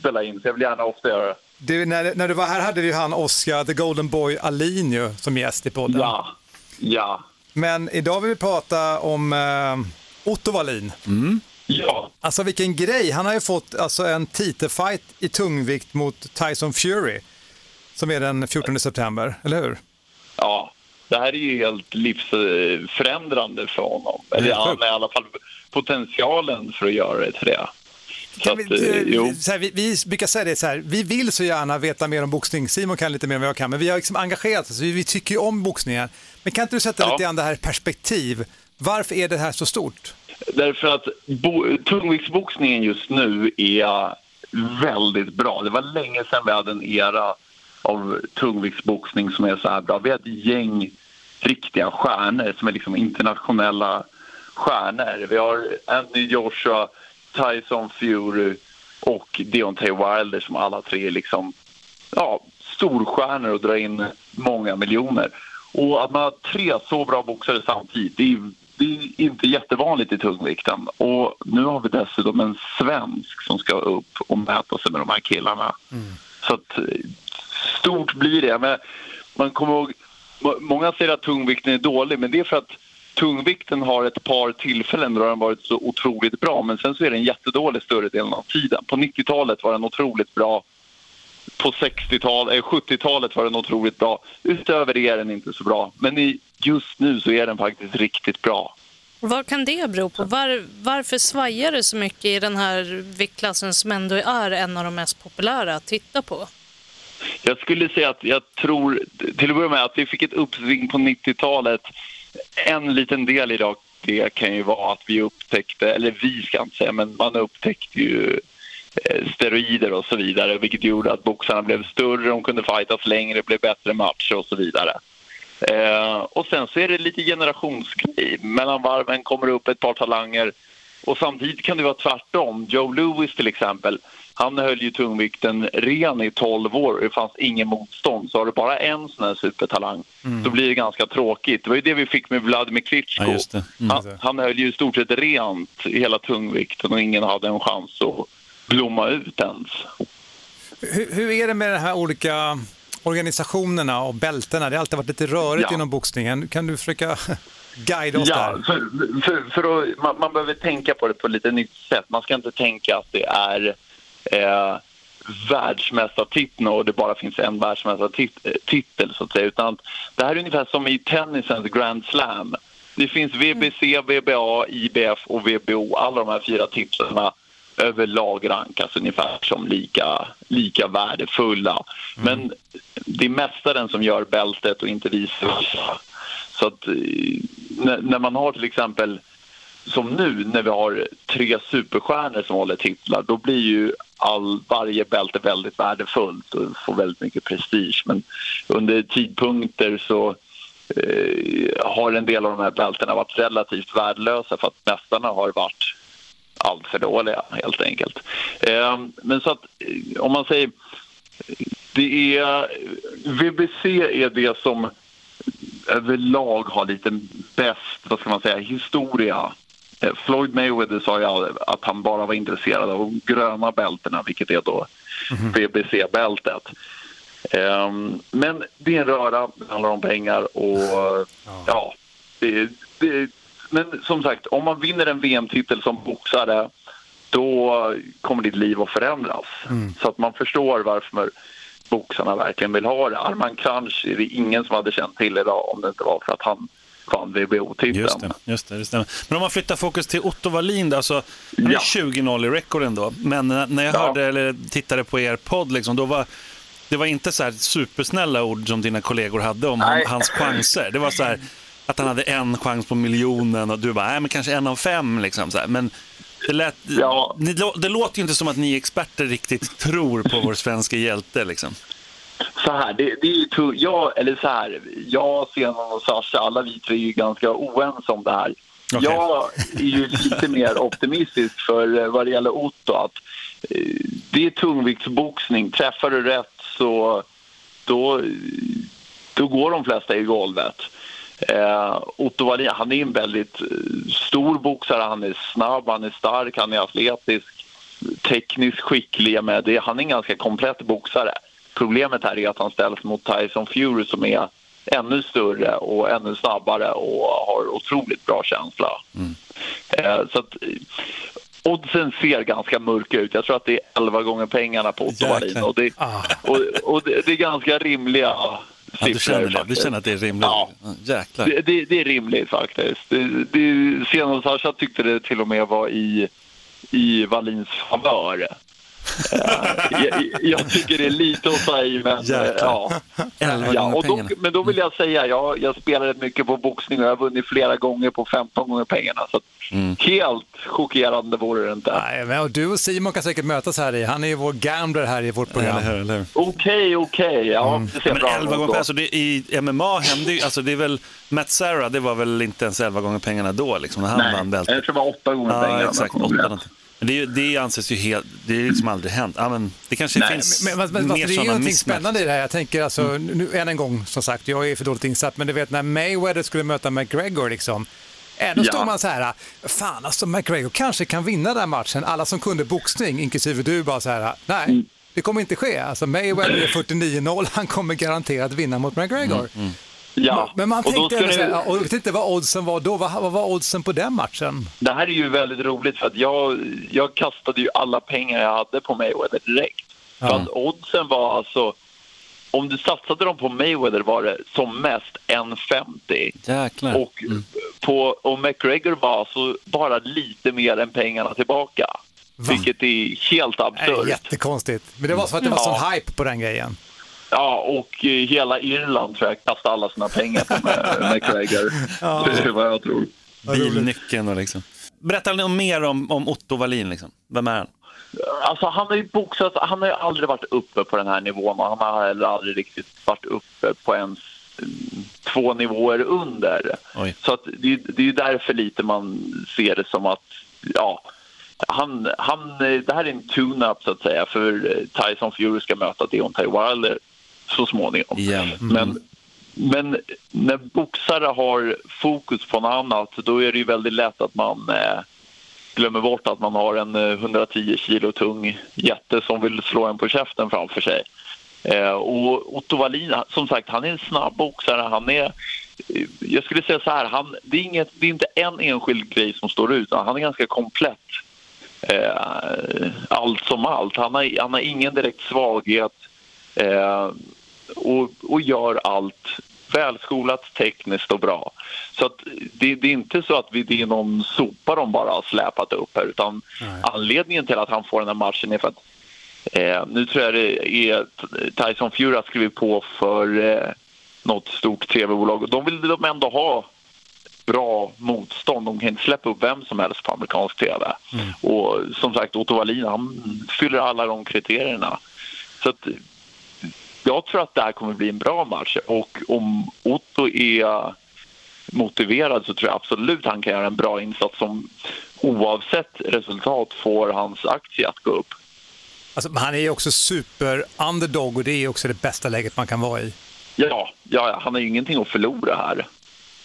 spela in. Så jag vill gärna ofta göra det. Du, när, när du var här hade vi ju han Oscar, the golden boy Alin ju, som gäst i podden. Ja, ja, Men idag vill vi prata om eh, Otto Wallin. ja. Alltså vilken grej. Han har ju fått alltså, en titelfight i tungvikt mot Tyson Fury. Som är den 14 september, eller hur? Ja, det här är ju helt livsförändrande för honom. Eller han har i alla fall potentialen för att göra det till det. Så Kan att, vi, eh, jo. så här, vi, vi brukar säga det så här, vi vill så gärna veta mer om boxning. Simon kan lite mer än vad jag kan, men vi har liksom engagerat oss. Vi, vi tycker ju om boxningen. Men kan inte du sätta Ja. lite grann det här i perspektiv? Varför är det här så stort? Därför att bo- tungviktsboxningen just nu är väldigt bra. Det var länge sedan vi hade en era av tungviktsboxning som är så här bra. Vi har ett gäng riktiga stjärnor som är liksom internationella stjärnor. Vi har Anthony Joshua, Tyson Fury och Deontay Wilder som alla tre är liksom ja, storstjärnor och drar in många miljoner. Och att man har tre så bra boxare samtidigt, det är, det är inte jättevanligt i tungvikten. Och nu har vi dessutom en svensk som ska upp och mäta sig med de här killarna. Så att, eh, stort blir det. Men man kommer ihåg, må- många säger att tungvikten är dålig, men det är för att tungvikten har ett par tillfällen då den varit så otroligt bra, men sen så är den jättedålig större delen av tiden. På 90-talet var den otroligt bra på 60-talet, eh, 70-talet var den otroligt bra. Utöver det är den inte så bra. Men i, just nu så är den faktiskt riktigt bra. Vad kan det bero på? Var, varför svajar det så mycket i den här viktklassen som ändå är en av de mest populära att titta på? Jag skulle säga att jag tror, till att börja med, att vi fick ett uppsving på 90-talet. En liten del i det, kan ju vara att vi upptäckte, eller vi ska inte säga, men man upptäckte ju steroider och så vidare vilket gjorde att boxarna blev större, de kunde fightas längre, blev bättre matcher och så vidare. Eh, och sen så är det lite generationsgrej. Mellan varven kommer upp ett par talanger och samtidigt kan det vara tvärtom. Joe Louis till exempel, han höll ju tungvikten ren i 12 år och det fanns ingen motstånd. Så har du bara en sån här supertalang, då blir det ganska tråkigt. Det var ju det vi fick med Vladimir Klitschko. Ja, det. Mm. Han, han höll ju i stort sett rent i hela tungvikten och ingen hade en chans att blomma ut ens. Hur, hur är det med de här olika organisationerna och bältena? Det har alltid varit lite rörigt Ja. inom boxningen. Kan du försöka <laughs> guida oss Ja, där? för, för, för att, man, man behöver tänka på det på lite nytt sätt. Man ska inte tänka att det är eh, världsmästartiteln och det bara finns en världsmästartitel så att säga. Utan det här är ungefär som i tennisens Grand Slam. Det finns VBC, VBA, IBF och VBO. Alla de här fyra titlarna överlag rankas ungefär som lika, lika värdefulla. Men det är mästaren som gör bältet och inte vice versa. Så att eh, när, när man har till exempel som nu när vi har tre superstjärnor som håller titlar då blir ju all, varje bälte väldigt värdefullt och får väldigt mycket prestige. Men under tidpunkter så eh, har en del av de här bältena varit relativt värdelösa för att mästarna har varit allt för dåliga helt enkelt. Eh, men så att eh, om man säger det är VBC är det som överlag har lite bäst, vad ska man säga, historia. Eh, Floyd Mayweather sa ju att han bara var intresserad av de gröna bältena, vilket är då VBC-bältet. Ehm, men det är en röra, det handlar om pengar och ja, det, det, men som sagt, om man vinner en VM-titel som boxare då kommer ditt liv att förändras. Så att man förstår varför boxarna verkligen vill ha det. Arman Kranch är det ingen som hade känt till idag om det inte var för att han vann WBO-titeln. Just det, just det, det stämmer. Men om man flyttar fokus till Otto Wallin, alltså, han är Ja. 20-0 i rekorden då. Men när- jag Ja. hörde eller tittade på er podd, liksom, då var det var inte så här supersnälla ord som dina kollegor hade om Nej. hans chanser. Det var så här att han hade en chans på miljonen och du bara, nej men kanske en av fem. Liksom, så här. Men Det, lät, Ja. ni, det låter ju inte som att ni experter riktigt tror på vår svenska hjälte. Liksom. Så här, det, det är ju tu- jag, eller så här, jag, Zenon och Sasha, alla vi tre är ju ganska oense om det här. Okej. Jag är ju lite mer optimistisk för eh, vad det gäller Otto. Att, eh, det är tungviktsboxning. Träffar du rätt så då, då går de flesta i golvet. Otto Wallin, han är en väldigt eh, stor boxare. Han är snabb, han är stark, han är atletisk, tekniskt skicklig. Med det. Han är en ganska komplett boxare. Problemet här är att han ställs mot Tyson Fury som är ännu större och ännu snabbare och har otroligt bra känsla. Eh, så att, eh, oddsen ser ganska mörka ut. Jag tror att det är 11 gånger pengarna på Otto. Wallin. Och, det, och, och det, det är ganska rimliga Ja, du, känner det. du känner att det är rimligt? Ja. Jäklar. Det, det, det är rimligt faktiskt. Det, det, Senast Sasha tyckte det till och med var i, i Wallins favör. Jag, jag tycker det är lite att ta i, men Jäklar. ja. 11 ja och då, pengarna. men då vill jag säga, jag, jag spelar rätt mycket på boxning och jag har vunnit flera gånger på 15 gånger pengarna. Så Mm. helt chockerande vore det inte. Nej, men och du och Simon kan säkert mötas här i. Han är ju vår gambler här i vårt program. Okej, okej. Ja, det ser Men bra 11 ut gånger pengarna, alltså det, i MMA hände ju, alltså det är väl, Matt Sarah, det var väl inte ens 11 gånger pengarna då, liksom, när han vann Nej, bältet. jag tror det var åtta gånger Ja, pengarna. exakt. om jag Åtta kommer rätt. någonting. Det, det anses ju helt, det är liksom aldrig hänt. Ja, men det kanske Nej, finns Men, men, men, mer det är ju någonting spännande i det här. Jag tänker alltså, nu, än en gång, som sagt, jag är för dåligt insatt, men du vet när Mayweather skulle möta McGregor, liksom, Ändå Ja. står man så här, fan alltså McGregor kanske kan vinna den här matchen. Alla som kunde boxning, inklusive du, bara så här, nej, Mm. det kommer inte ske. Alltså Mayweather är <clears throat> 49-0, han kommer garanterat vinna mot McGregor. Ja, Men man och då tänkte ändå så det- här, och inte vad oddsen var då. Vad, vad var oddsen på den matchen? Det här är ju väldigt roligt för att jag, jag kastade ju alla pengar jag hade på Mayweather direkt. För att oddsen var alltså, om du satsade dem på Mayweather var det som mest 1,50. Jäklar. Och, på, och McGregor var alltså bara lite mer än pengarna tillbaka. Vilket är helt absurt. jättekonstigt. Men det var så att det var Ja. sån hype på den grejen. Ja, och eh, hela Irland tror jag kastade alla sina pengar på Ma- <laughs> McGregor. Det är vad jag tror. Bilnyckeln och liksom. Berätta lite mer om, om Otto Wallin. Liksom. Vem är han? Alltså han har ju boxat, han har ju aldrig varit uppe på den här nivån och han har heller aldrig riktigt varit uppe på ens mm, två nivåer under. Oj. Så att det, det är ju därför lite man ser det som att, ja, han, han, det här är en tune-up så att säga för eh, Tyson Fury ska möta Deontay Wilder så småningom. Igen. Men, men när boxare har fokus på något annat då är det ju väldigt lätt att man eh, glömmer bort att man har en eh, 110 kilo tung jätte som vill slå en på käften framför sig. Eh, och Otto Wallin, som sagt, han är en snabb boxare. Han är, eh, jag skulle säga så här, han, det, är inget, det är inte en enskild grej som står ut, han är ganska komplett. Eh, allt som allt. Han har, han har ingen direkt svaghet eh, och, och gör allt välskolat, tekniskt och bra. Så att det, det är inte så att vi, det är någon sopa de bara har släpat upp här utan anledningen till att han får den här matchen är för att eh, nu tror jag det är Tyson Fury har skrivit på för eh, något stort tv-bolag och de vill de ändå ha bra motstånd. De kan inte släppa upp vem som helst på amerikansk tv. Och som sagt, Otto Wallin, han fyller alla de kriterierna. Så att jag tror att det här kommer bli en bra match och om Otto är motiverad så tror jag absolut han kan göra en bra insats som oavsett resultat får hans aktie att gå upp. Alltså, han är ju också super underdog och det är också det bästa läget man kan vara i. Ja, ja, han har ju ingenting att förlora här.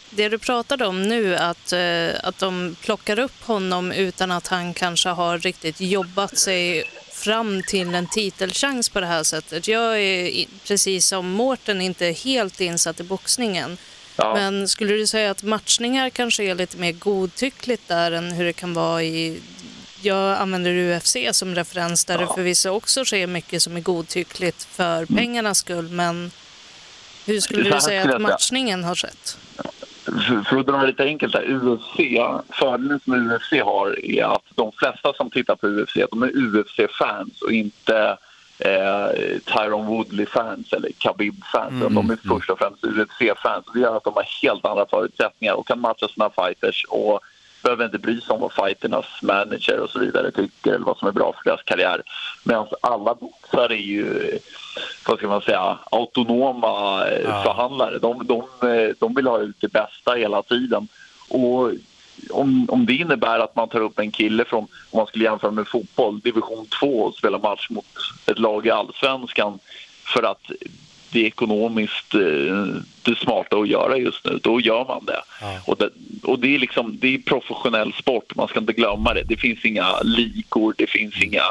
Det du pratade om nu, att, eh, att de plockar upp honom utan att han kanske har riktigt jobbat sig fram till en titelchans på det här sättet. Jag är precis som Mårten inte helt insatt i boxningen. Ja. Men skulle du säga att matchningar kanske är lite mer godtyckligt där än hur det kan vara i... Jag använder UFC som referens där det förvisso också sker mycket som är godtyckligt för pengarnas skull. Men hur skulle du säga att matchningen har skett? För, för att dra det lite enkelt där, UFC, fördelen som UFC har är att de flesta som tittar på UFC, de är UFC-fans och inte eh, Tyron Woodley-fans eller Khabib-fans. De är först och främst UFC-fans. Det gör att de har helt andra förutsättningar och kan matcha sina fighters och behöver inte bry sig om vad fighternas manager och så vidare tycker eller vad som är bra för deras karriär. Medan alla boxare är ju, vad ska man säga, autonoma eh, Ja. förhandlare. De, de, eh, de vill ha ut det bästa hela tiden. Och om, om det innebär att man tar upp en kille från, om man skulle jämföra med fotboll, division 2 och spelar match mot ett lag i allsvenskan för att det är ekonomiskt eh, det smarta att göra just nu, då gör man det. Och, det och det är liksom, det är professionell sport, man ska inte glömma det. Det finns inga ligor, det finns inga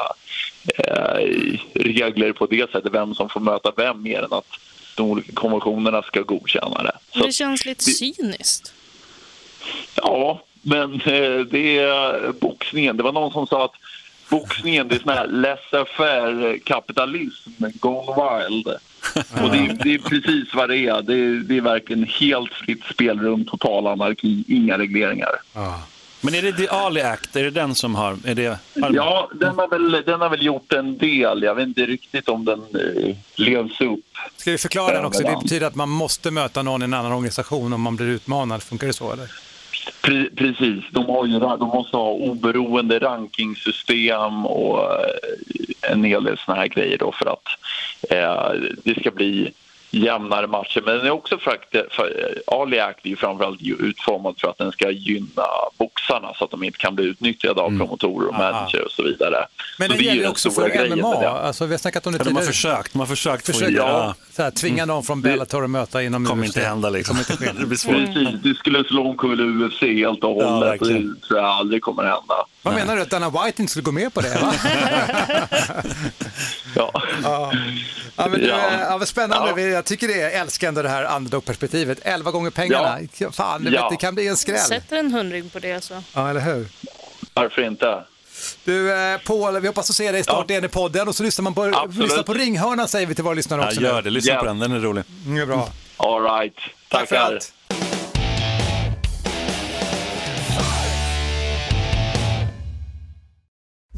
eh, regler på det sättet, vem som får möta vem mer än att de olika konventionerna ska godkänna det. Så Det känns lite cyniskt. Ja, men eh, det är boxningen. Det var någon som sa att boxningen det är sån här laissez-faire kapitalism gone wild. Och det är, det är precis vad det är. Det är, det är verkligen helt fritt spelrum, total anarki, inga regleringar. Men är det The Ali Act, är det den som har... Är det, har Ja, den har, väl, den har väl gjort en del. Jag vet inte riktigt om den eh, levs upp. Ska vi förklara den också? Det betyder att man måste möta någon i en annan organisation om man blir utmanad. Funkar det så eller? Pre precis. De, har ju, de måste ha oberoende rankingsystem och eh, en hel del såna här grejer då för att eh, det ska bli jämnare matcher. Men den är också för att för, Ali Act är ju framförallt utformad för att den ska gynna boxarna så att de inte kan bli utnyttjade av promotorer och manager och så vidare. Men så det är gäller också för MMA. det. Alltså, vi har snackat om det Ja, de har tidigare. försökt, de har försökt få in Försöka ja, så här, tvinga någon från Bellator att möta inom kommer UFC. inte hända liksom. Kommer inte ske. det blir svårt. Precis, det skulle slå omkull UFC helt och Ja, hållet. verkligen. det tror jag aldrig kommer hända. Vad menar du, att Dana White inte skulle gå med på det? Va? <laughs> Ja. ja, men Ja. ja. Ja, vad spännande. Ja. Jag tycker det är, jag älskar ändå det här underdog-perspektivet. 11 gånger pengarna. Fan, det, Ja. vet, det kan bli en skräll. Sätter en hundring på det så. Ja, eller hur? Varför inte? Du, eh, Paul, vi hoppas att se dig snart Ja. igen i podden och så lyssnar man på, Absolut. lyssnar på ringhörnan säger vi till våra lyssnare Ja, också. gör nu. det, lyssna Ja. på den, den är rolig. Mm, det är bra. All right. Tack för Tackar. allt.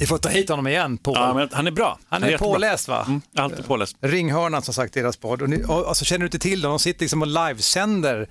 Vi får ta hit honom igen, Paul. Ja, men han är bra. Han är jättebra. påläst va? Mm, alltid påläst. Ringhörnan som sagt, deras podd. Och ni, och, alltså, känner du inte till dem? De sitter liksom och livesänder.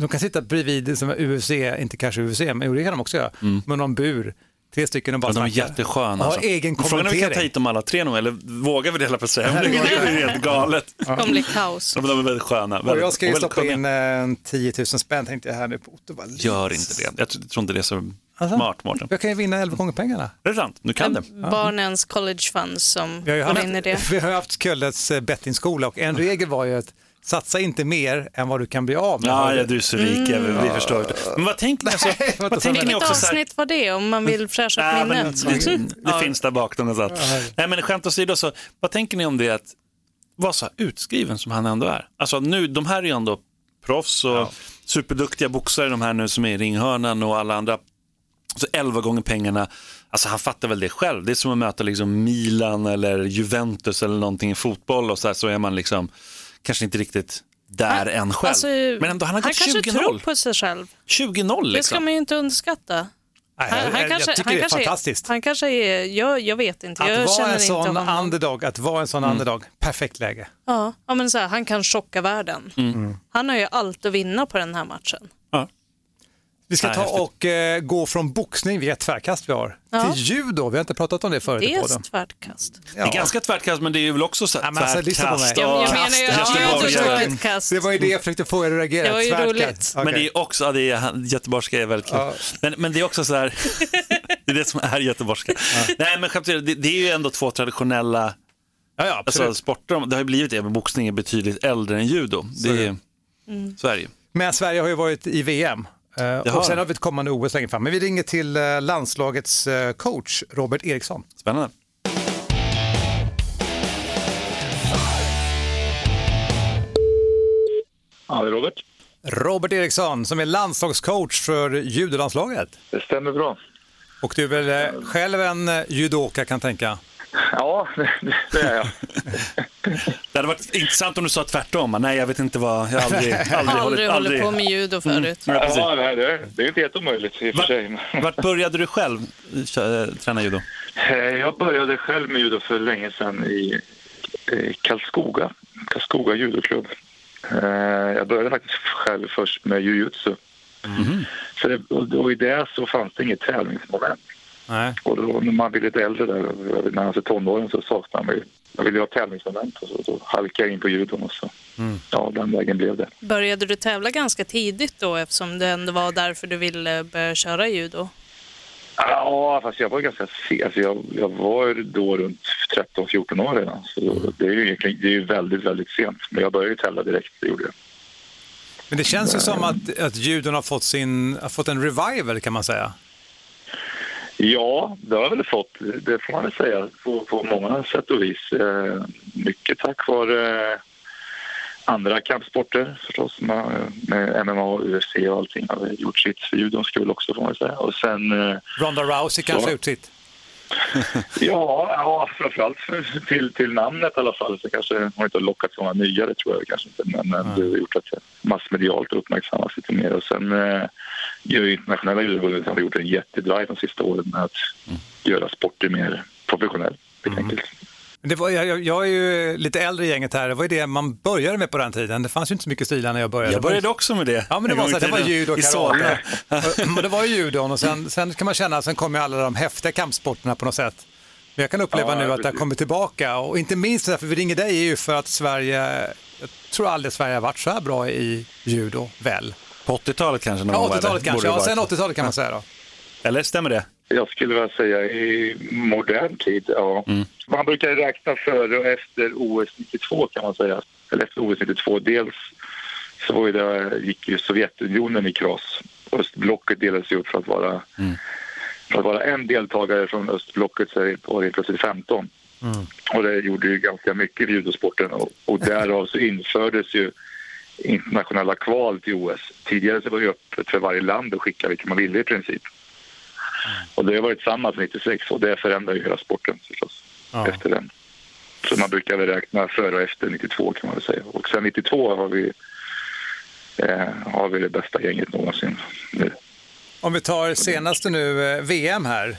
De kan sitta bredvid som UFC, inte kanske UFC, men jo, det kan de också göra, med någon bur. Tre stycken och bara Ja, de är snackar. jättesköna. Alltså. egen Frågan är om vi kan ta hit dem alla tre nog, eller vågar vi det hela på? Det är helt galet. <laughs> Det kommer bli kaos. Men De är väldigt sköna. Och jag ska ju stoppa in eh, 10 000 spänn tänkte jag här nu på Ottawa. Gör inte det. Jag tror tror inte det är så Alltså? smart, Mårten. Jag kan ju vinna 11 gånger pengarna. Det är sant, du kan det. Barnens college funds som Vi har i det. haft, <laughs> vi har haft Kölles eh, bettingskola och en regel var ju att satsa inte mer än vad du kan bli av med. Ja, ja, du är så rik, Mm. vi förstår. Men vad tänker ni? <laughs> Alltså, Nej, vad tänker ni också avsnitt var det om man vill fräscha upp minnet? det, det Ja. finns där bak någonstans. Nej, men skämt åsido, så, vad tänker ni om det att vara så utskriven som han ändå är? Alltså nu, de här är ju ändå proffs och superduktiga boxare, de här nu som är i ringhörnan och alla andra. Så 11 gånger pengarna, alltså han fattar väl det själv. Det är som att möta liksom Milan eller Juventus eller någonting i fotboll och så, här, så är man liksom kanske inte riktigt där än själv. Alltså, men ändå, han har gått kanske 20-0. tror på sig själv. 20-0 Det ska liksom. man ju inte underskatta. Nej, jag, jag, jag tycker det är fantastiskt. Han kanske är, jag, jag vet inte, jag Att vara känner en inte sån honom. underdog, att vara en sån Mm. underdog, perfekt läge. Ja, ja, men så här, han kan chocka världen. Mm. Han har ju allt att vinna på den här matchen. Vi ska Nej, ta häftigt. och eh, gå från boxning, vi är ett tvärkast vi har, Ja. till judo. Vi har inte pratat om det förut Det i är podden. ett tvärtkast. Det är ganska tvärtkast, men det är ju väl också så här men alltså, lyssna på mig. tvärtkast. Jag- menar ju kast. Det var ju det jag försökte få er att reagera. Det var ju Tvärtkast. roligt. Okej. Men det är också, ja, det är, göteborgska är väldigt kul. Ja. Men, men det är också så här, <laughs> det är det som är göteborgska. Nej men skämt det, det är ju ändå två traditionella alltså, absolut. sporter. Det har ju blivit det, men boxning är betydligt äldre än judo. Det är, Mm. så är det ju. Men Sverige har ju varit i VM. Eh, har Och sen har vi ett kommande OS längre fram. Men vi ringer till eh, landslagets eh, coach Robert Eriksson. Spännande. Ja, det är Robert. Robert Eriksson som är landslagscoach för judolandslaget. Det stämmer bra. Och du är väl eh, själv en eh, judoka kan tänka? Ja, det, är jag. Det hade varit intressant om du sa tvärtom. Nej, jag vet inte vad. Jag har aldrig, <laughs> aldrig, Aldrig, hållit, hållit på med judo förut. Ja, precis. Ja, det, här, det, det är inte helt omöjligt i och för sig. Vart började du själv eh, träna judo? Eh, Jag började själv med judo för länge sedan i Karlskoga, Karlskoga judoklubb. Eh, Jag började faktiskt själv först med jujutsu. Så det, och, och i det så fanns det inget tävlingsmoment. Nej. Och då, när man blir lite äldre där, när man är tonåren så saknar man ju, jag ville ha tävlingsmoment och så då halkade jag in på judon och så, ja den vägen blev det. Började du tävla ganska tidigt då eftersom det ändå var därför du ville börja köra judo? Ja, fast jag var ganska sen. Alltså jag, jag var då runt 13-14 år redan. Så då, det är ju egentligen, det är ju väldigt, väldigt sent. Men jag började ju tävla direkt, det gjorde jag. Men det känns ju som att, att judon har fått, sin, har fått en revival kan man säga. Ja, det har jag väl fått. Det får man väl säga på, på många sätt och vis. Eh, mycket tack vare eh, andra kampsporter förstås. Med, MMA och UFC och allting har gjort sitt för judons skull också får man säga. Och sen... Eh, Ronda Rousey kanske har gjort sitt. <laughs> Ja, ja framförallt för- till, till namnet i alla fall. Så kanske har inte lockat så många nya, det tror jag kanske inte. Men men det har gjort att det massmedialt uppmärksammas lite mer. Och sen eh, ju internationella judoförbundet har gjort en jättedrive de sista åren med att göra sporten mer professionell. helt enkelt. Det var, jag, jag är ju lite äldre i gänget här, det var ju det man började med på den tiden. Det fanns ju inte så mycket stilar när jag började. Jag började också med det. Ja, men det var, så, här, det var judo och karate. Och det var ju judon och sen, sen kan man känna, sen kom ju alla de häftiga kampsporterna på något sätt. Men jag kan uppleva Ja, nu att det har kommit tillbaka och inte minst därför vi ringer dig är ju för att Sverige, jag tror aldrig Sverige har varit så här bra i judo, väl? På 80-talet kanske? någon Ja, gång var det. 80-talet kanske, ja, sen varit. 80-talet kan man säga då. Eller stämmer det? Jag skulle vilja säga i modern tid, ja. Man brukar räkna före och efter OS 92 kan man säga. Eller efter OS 92. Dels så var det, gick ju Sovjetunionen i kras. Östblocket delades ju upp för att vara, för att vara en deltagare från östblocket så var det plötsligt 15. Och det gjorde ju ganska mycket i judosporten och, och därav så infördes ju internationella kval till OS. Tidigare så var det öppet för varje land att skicka vilka man ville i princip. Och det har varit samma sedan 96 och det förändrar ju hela sporten förstås Ja. efter den. Så man brukar väl räkna före och efter 92 kan man väl säga. Och sen 92 har vi, eh, har vi det bästa gänget någonsin nu. Om vi tar senaste nu, eh, VM här.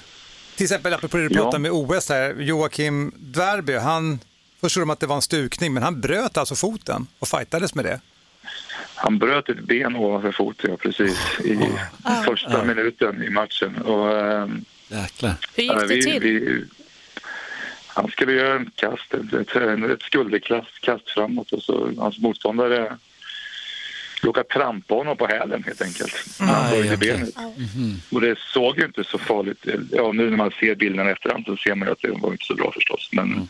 Till exempel apropå det du Ja. pratade med OS här, Joakim Dverby, han förstod de att det var en stukning, men han bröt alltså foten och fightades med det. Han bröt ett ben ovanför foten, ja, precis, i första minuten i matchen. Och, ehm, Jäklar. Hur gick det vi- till? vi- han skulle göra en kast, ett, ett, skulderkast kast framåt och så hans motståndare råkade trampa honom på hälen helt enkelt. Han Aj, böjde okej. benet. Och det såg ju inte så farligt Ja, nu när man ser bilderna i efterhand så ser man ju att det var inte så bra förstås. Men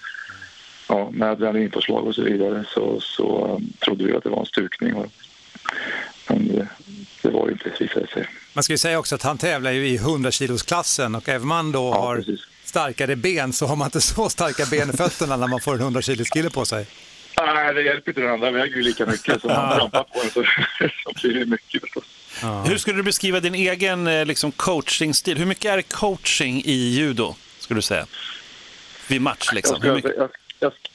ja, med adrenalinpåslag och så vidare så, så um, trodde vi att det var en stukning. Och, men det, det var ju inte, visade sig. Man ska ju säga också att han tävlar ju i 100 kilos-klassen och även om man då Ja, har precis. starkare ben så har man inte <laughs> så starka ben i fötterna när man får en 100 kilos kille på sig. Nej, det hjälper inte. Den andra väger ju lika mycket. Så man <laughs> trampar på den så, <laughs> så blir det mycket förstås. Hur skulle du beskriva din egen eh, liksom, coachingstil? Hur mycket är coaching i judo, skulle du säga? Vid match liksom. Jag jag, jag,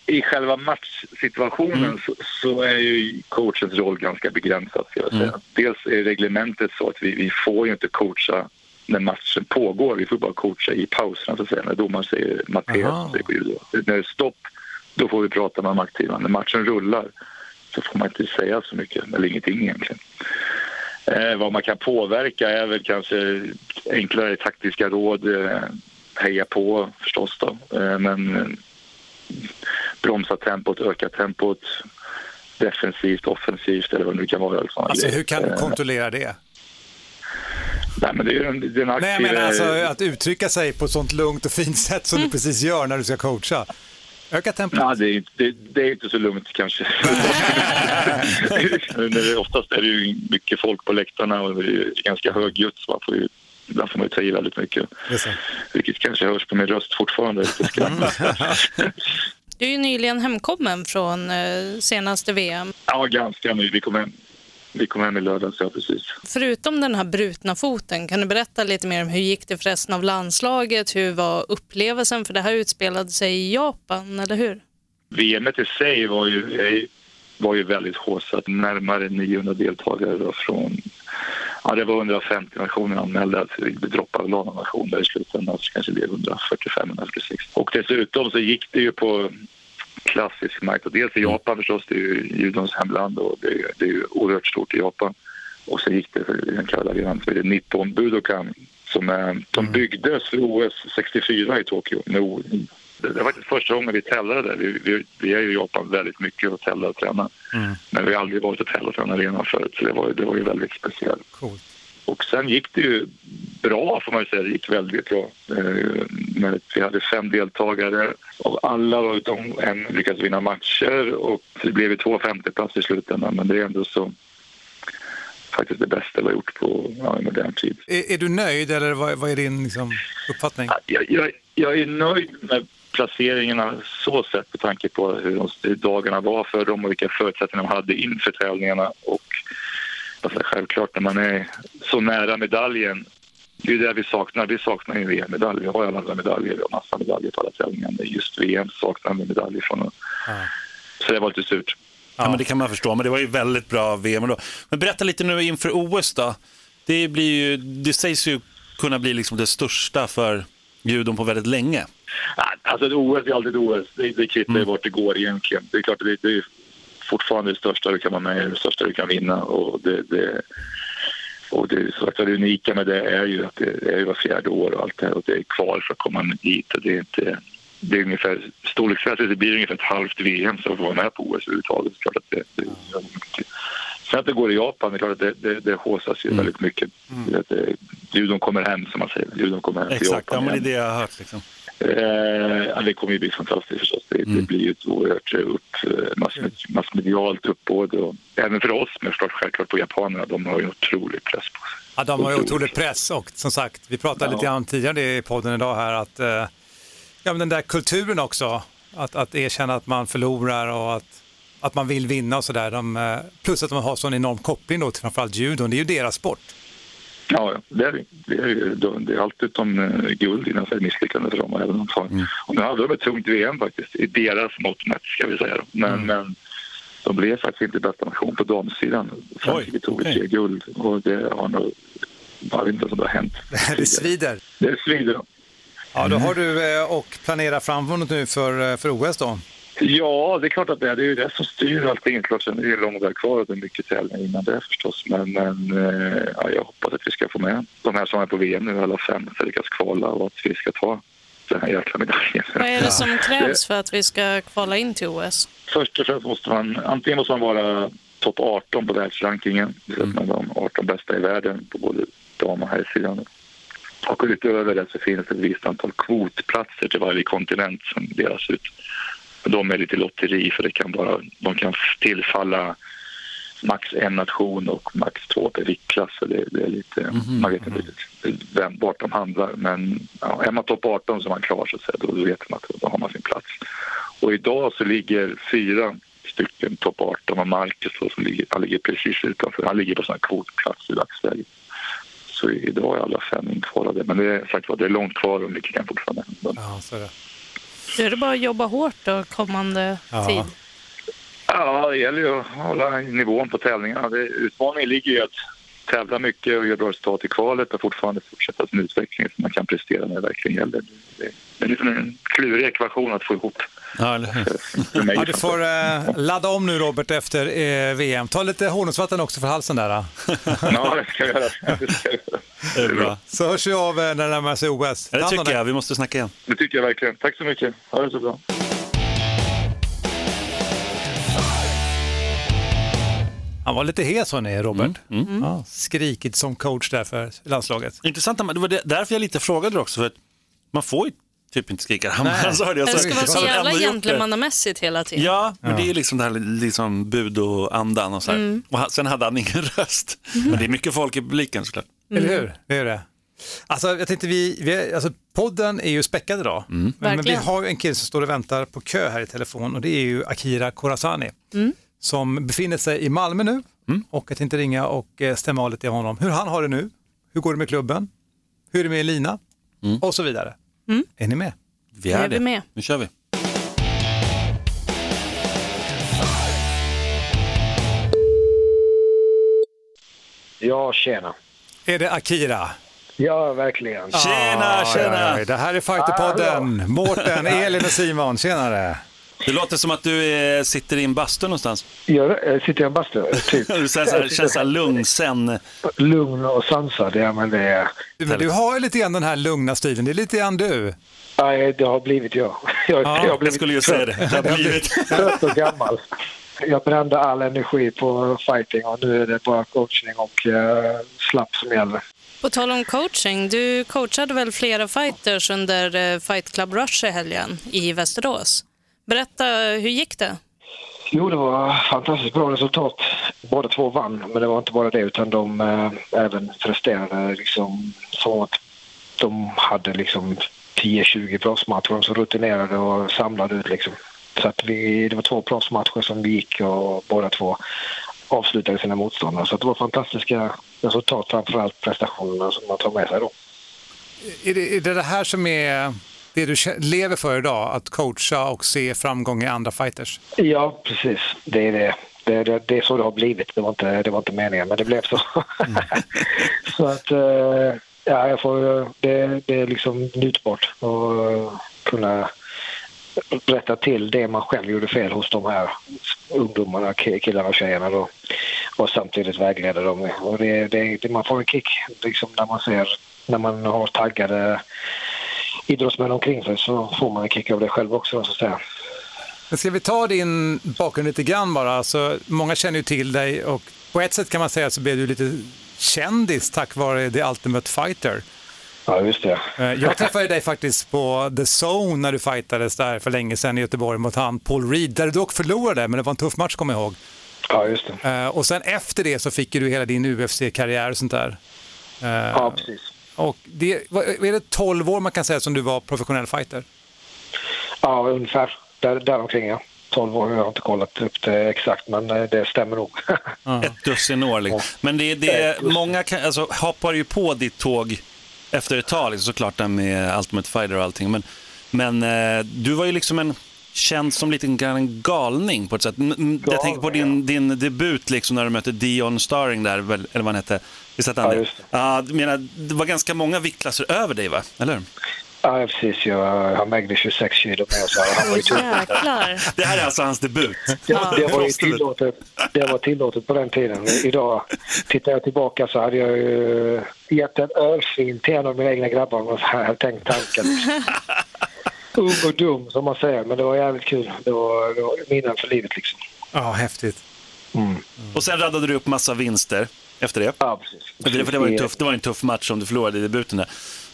I själva matchsituationen så, så är ju coachens roll ganska begränsad. Ska jag säga. Dels är reglementet så att vi, vi får ju inte coacha när matchen pågår. Vi får bara coacha i pauserna, så att säga, när domaren säger Mattias. När det är stopp, då får vi prata med de aktiva. När matchen rullar så får man inte säga så mycket, eller ingenting egentligen. Eh, vad man kan påverka är väl kanske enklare taktiska råd, eh, heja på förstås då. Eh, men eh, bromsa tempot, öka tempot, defensivt, offensivt eller vad det nu kan vara. Alltså hur kan du Eh, kontrollera det? Nej, men det är en, det är en aktiv... Nej, jag menar alltså att uttrycka sig på ett sånt lugnt och fint sätt som du precis gör när du ska coacha. Öka tempot. Ja, det, är, inte- det, det är inte så lugnt kanske. <laughs> <laughs> Oftast är det ju mycket folk på läktarna och det är ganska högljutt så man får ju, ibland får man ju ta i väldigt mycket. Vilket kanske hörs på min röst fortfarande. Du är ju nyligen hemkommen från eh, senaste VM. ja, ganska nu. Vi kom hem vi kom hem i lördags, ja precis. Förutom den här brutna foten, kan du berätta lite mer om hur gick det för resten av landslaget? Hur var upplevelsen? För det här utspelade sig i Japan, eller hur? VM i sig var ju, var ju väldigt håsat. Närmare 900 deltagare från... Ja, det var 150 nationer anmälda. så Det droppade någon nation där i slutändan. Så kanske det blev 145-146. Och dessutom så gick det ju på klassisk marknad. Dels i Japan förstås, det är ju judons hemland och det är, det är ju oerhört stort i Japan. Och så gick det för den kalla arenan som heter Nippon Budokan som är, de byggdes för OS 64 i Tokyo. Med det det var första gången vi tävlade där. Vi, vi, vi är ju i Japan väldigt mycket och tävlar och tränar. Men vi har aldrig varit på den arenan förut så det var, det var ju väldigt speciellt. Coolt. Och sen gick det ju bra får man ju säga. Det gick väldigt bra. Eh, Men vi hade fem deltagare och alla utom en lyckades vinna matcher och det blev ju två femteplats i slutändan men det är ändå så faktiskt det bästa vi har gjort på ja, modern tid. Är, är du nöjd eller vad, vad är din liksom, uppfattning? Jag, jag, jag är nöjd med placeringarna så sett med tanke på hur, dagarna var för dem och vilka förutsättningar de hade inför tävlingarna. Och alltså, självklart när man är så nära medaljen, det är det vi saknar. Vi saknar ju VM-medalj. Vi har ju alla medaljer, vi har massa medaljer på alla tävlingar. Men just VM saknar vi medalj från. Så det var lite surt. Ja, men det kan man förstå, men det var ju väldigt bra VM då. Men berätta lite nu inför OS då. Det, blir ju, det sägs ju kunna bli liksom det största för judon på väldigt länge. Alltså ett OS är alltid ett OS. Det, det kvittar ju vart det går egentligen. Det är klart att det, det är fortfarande det största du kan vara med det största du kan vinna. Och det, det, och det, så att det unika med det är ju att det är var fjärde år och allt det här och det är kvar för att komma dit. Och det är inte... Det är ungefär, storleksmässigt det blir ungefär ett halvt VM så att vara med på OS överhuvudtaget. Det det, det. Sen att det går i Japan, det är klart att det, det, det håsas ju väldigt mycket. Att det, judon kommer hem som man säger. Judon kommer hem till Exakt, ja, Japan men det är det jag har hört. Liksom. Eh, ja, det kommer ju bli fantastiskt förstås. Det, det blir ju ett oerhört eh, upp, eh, massmed, massmedialt uppbåd. Och även för oss, men förstås självklart på japanerna. De har ju en otrolig press på sig. Ja, de har ju otrolig press och som sagt, vi pratade lite grann tidigare i podden idag här att eh, ja, men den där kulturen också, att, att erkänna att man förlorar och att, att man vill vinna och sådär. Eh, plus att de har sån enorm koppling då till framförallt judon, det är ju deras sport. Ja, det är det. Är, det är allt utom eh, guld innan ett misslyckande för dem. Även om tar. Och nu hade de ett tungt VM faktiskt, i deras mått mätt ska vi säga. Men, men de blev faktiskt inte bästa nation på damsidan. Frankrike tog tre guld och det har nog, jag vet inte om det har hänt. det svider. Det svider. Ja, då har du eh, och planerar framåt nu för, för OS då. Ja, det är klart att det är. Det är ju det som styr allting. Klart, sen är det lång väg kvar och det är mycket tävlingar innan det förstås. Men, men eh, ja, jag hoppas att vi ska få med de här som är på VM nu, alla fem, så lyckas kvala och att vi ska ta den här jäkla medaljen. Vad är det som krävs för att vi ska kvala in till OS? Först och främst måste man, antingen måste man vara topp 18 på världsrankingen, man är de 18 bästa i världen på både dam och herrsidan. Och utöver det så finns ett visst antal kvotplatser till varje kontinent som delas ut. De är lite lotteri för det kan bara, de kan tillfalla max en nation och max två per viktklass. Det, det är lite, man vet inte riktigt vem, vart de handlar. Men ja, är man topp 18 så är man klar så att säga, då, vet man att då har man sin plats. Och idag så ligger fyra stycken topp 18 och Marcus då, som ligger, han ligger precis utanför. Han ligger på sån här kvotplats i dagsläget. Så idag är alla fem inkvalade. Men det är sagt det är långt kvar och mycket kan fortfarande hända. Ja, så är det. Då är det bara att jobba hårt då kommande Ja. tid. Ja, det gäller ju att hålla nivån på tävlingarna. Det, utmaningen ligger ju i att tävla mycket och göra bra resultat i kvalet och fortfarande fortsätta sin utveckling så man kan prestera när det verkligen gäller. Det, är liksom en klurig ekvation att få ihop. Ja. Ja, du får eh, ladda om nu Robert efter eh, VM. Ta lite honungsvatten också för halsen där. <laughs> Ja, det ska jag göra. <laughs> Det ska jag göra. Det är bra. Så hörs vi av eh, när det närmar sig OS. Det tycker jag. Vi måste snacka igen. Det tycker jag verkligen. Tack så mycket. Ha det så bra. Han var lite hes hörni, Robert. Mm, Ja, skrikigt som coach där för landslaget. Intressant, det var därför jag lite frågade också. För att man får ju typ inte skrika. Han, Nej. <laughs> han sa det. ska vara så jävla gentlemannamässigt hela tiden. Ja, men Ja. det är ju liksom det här liksom bud och andan och så här. Mm. Och sen hade han ingen <laughs> röst. Men det är mycket folk i publiken såklart. Eller hur? Det är det. Alltså, jag tänkte vi, vi alltså, podden är ju späckad idag. Men, men vi har ju en kille som står och väntar på kö här i telefon och det är ju Akira Korasani. Mm. Som befinner sig i Malmö nu och jag tänkte ringa och eh, stämma av lite av honom. Hur han har det nu, hur går det med klubben, hur är det med Elina och så vidare. Är ni med? Vi är Är vi det. med. Nu kör vi. Ja, tjena. Är det Akira? Ja, verkligen. Ah, ja, ja. Det här är Fighterpodden. Mårten, Elin och Simon, <laughs> tjenare. Det låter som att du eh, sitter i en bastu någonstans. Jag eh, sitter i en bastu, typ. <laughs> Du så här, känns så här lugn sen. Lugn och sansad, ja men det är... Men du har ju lite grann den här lugna stilen, det är lite grann du. Nej, det har blivit jag. <laughs> Jag, Ja, jag har blivit jag skulle ju säga det. Det har blivit. trött och gammal. Jag brände all energi på fighting och nu är det bara coachning och uh, slapp som gäller. På tal om coaching, du coachade väl flera fighters under eh, Fight Club Rush i helgen i Västerås. Berätta, hur gick det? Jo, det var fantastiskt bra resultat. Båda två vann, men det var inte bara det utan de eh, även presterade liksom som att de hade liksom 10-20 proffsmatcher. De så rutinerade och samlade ut liksom. Så att vi, det var två proffsmatcher som vi gick och båda två avslutade sina motståndare. Så att det var fantastiska resultat, framförallt prestationerna som man tar med sig då. Är det, är det det här som är det du lever för idag, att coacha och se framgång i andra fighters? Ja, precis. Det är det. Det, det, det är så det har blivit. Det var inte, det var inte meningen, men det blev så. <laughs> så att, eh, ja, jag får, det, det är liksom njutbart att kunna rätta till det man själv gjorde fel hos de här ungdomarna, ki- killarna och tjejerna då. Och samtidigt vägleda dem. Och det, det, det, man får en kick liksom när man ser, när man har taggade idrottsmän omkring sig så får man en kick av det själv också så att säga. Men ska vi ta din bakgrund lite grann bara? Alltså, många känner ju till dig och på ett sätt kan man säga så blev du lite kändis tack vare The Ultimate Fighter. Ja, just det. Eh, Jag träffade dig faktiskt på The Zone när du fightades där för länge sedan i Göteborg mot han Paul Reed, där du dock förlorade, men det var en tuff match kommer jag ihåg. Ja, just det. Eh, Och sen efter det så fick du hela din UFC-karriär och sånt där. Eh, Ja, precis. Och det, är det 12 år man kan säga som du var professionell fighter? Ja, ungefär. Där, där omkring, ja. 12 år, jag har inte kollat upp det exakt, men eh, det stämmer nog. <laughs> Ett dussin år. Liksom. Men det, det, många kan, alltså, hoppar ju på ditt tåg efter ett tag, liksom, såklart, med Ultimate Fighter och allting. Men, men eh, du var ju liksom en känd som lite grann en galning på ett sätt. M- Jag tänker på din, din debut liksom, när du mötte Dion Starring där, eller vad han hette. Visst hette han Ja, det? Ja, du menar, det var ganska många viktklasser över dig, va? Eller hur? Ja, precis. Jag, han vägde 26 kilo med så han var ju. Det här är alltså hans debut. Det, det, var ju tillåtet, det var tillåtet på den tiden. Idag, tittar jag tillbaka så hade jag ju gett en örfil till en av mina egna grabbar om jag hade tänkt tanken. <laughs> Ung och dum som man säger, men det var jävligt kul. Det var, det var minnen för livet liksom. Ja, häftigt. Och sen raddade du upp massa vinster efter det. Ja, precis. För det, för det, var en tuff, det var en tuff match som du förlorade i debuten där.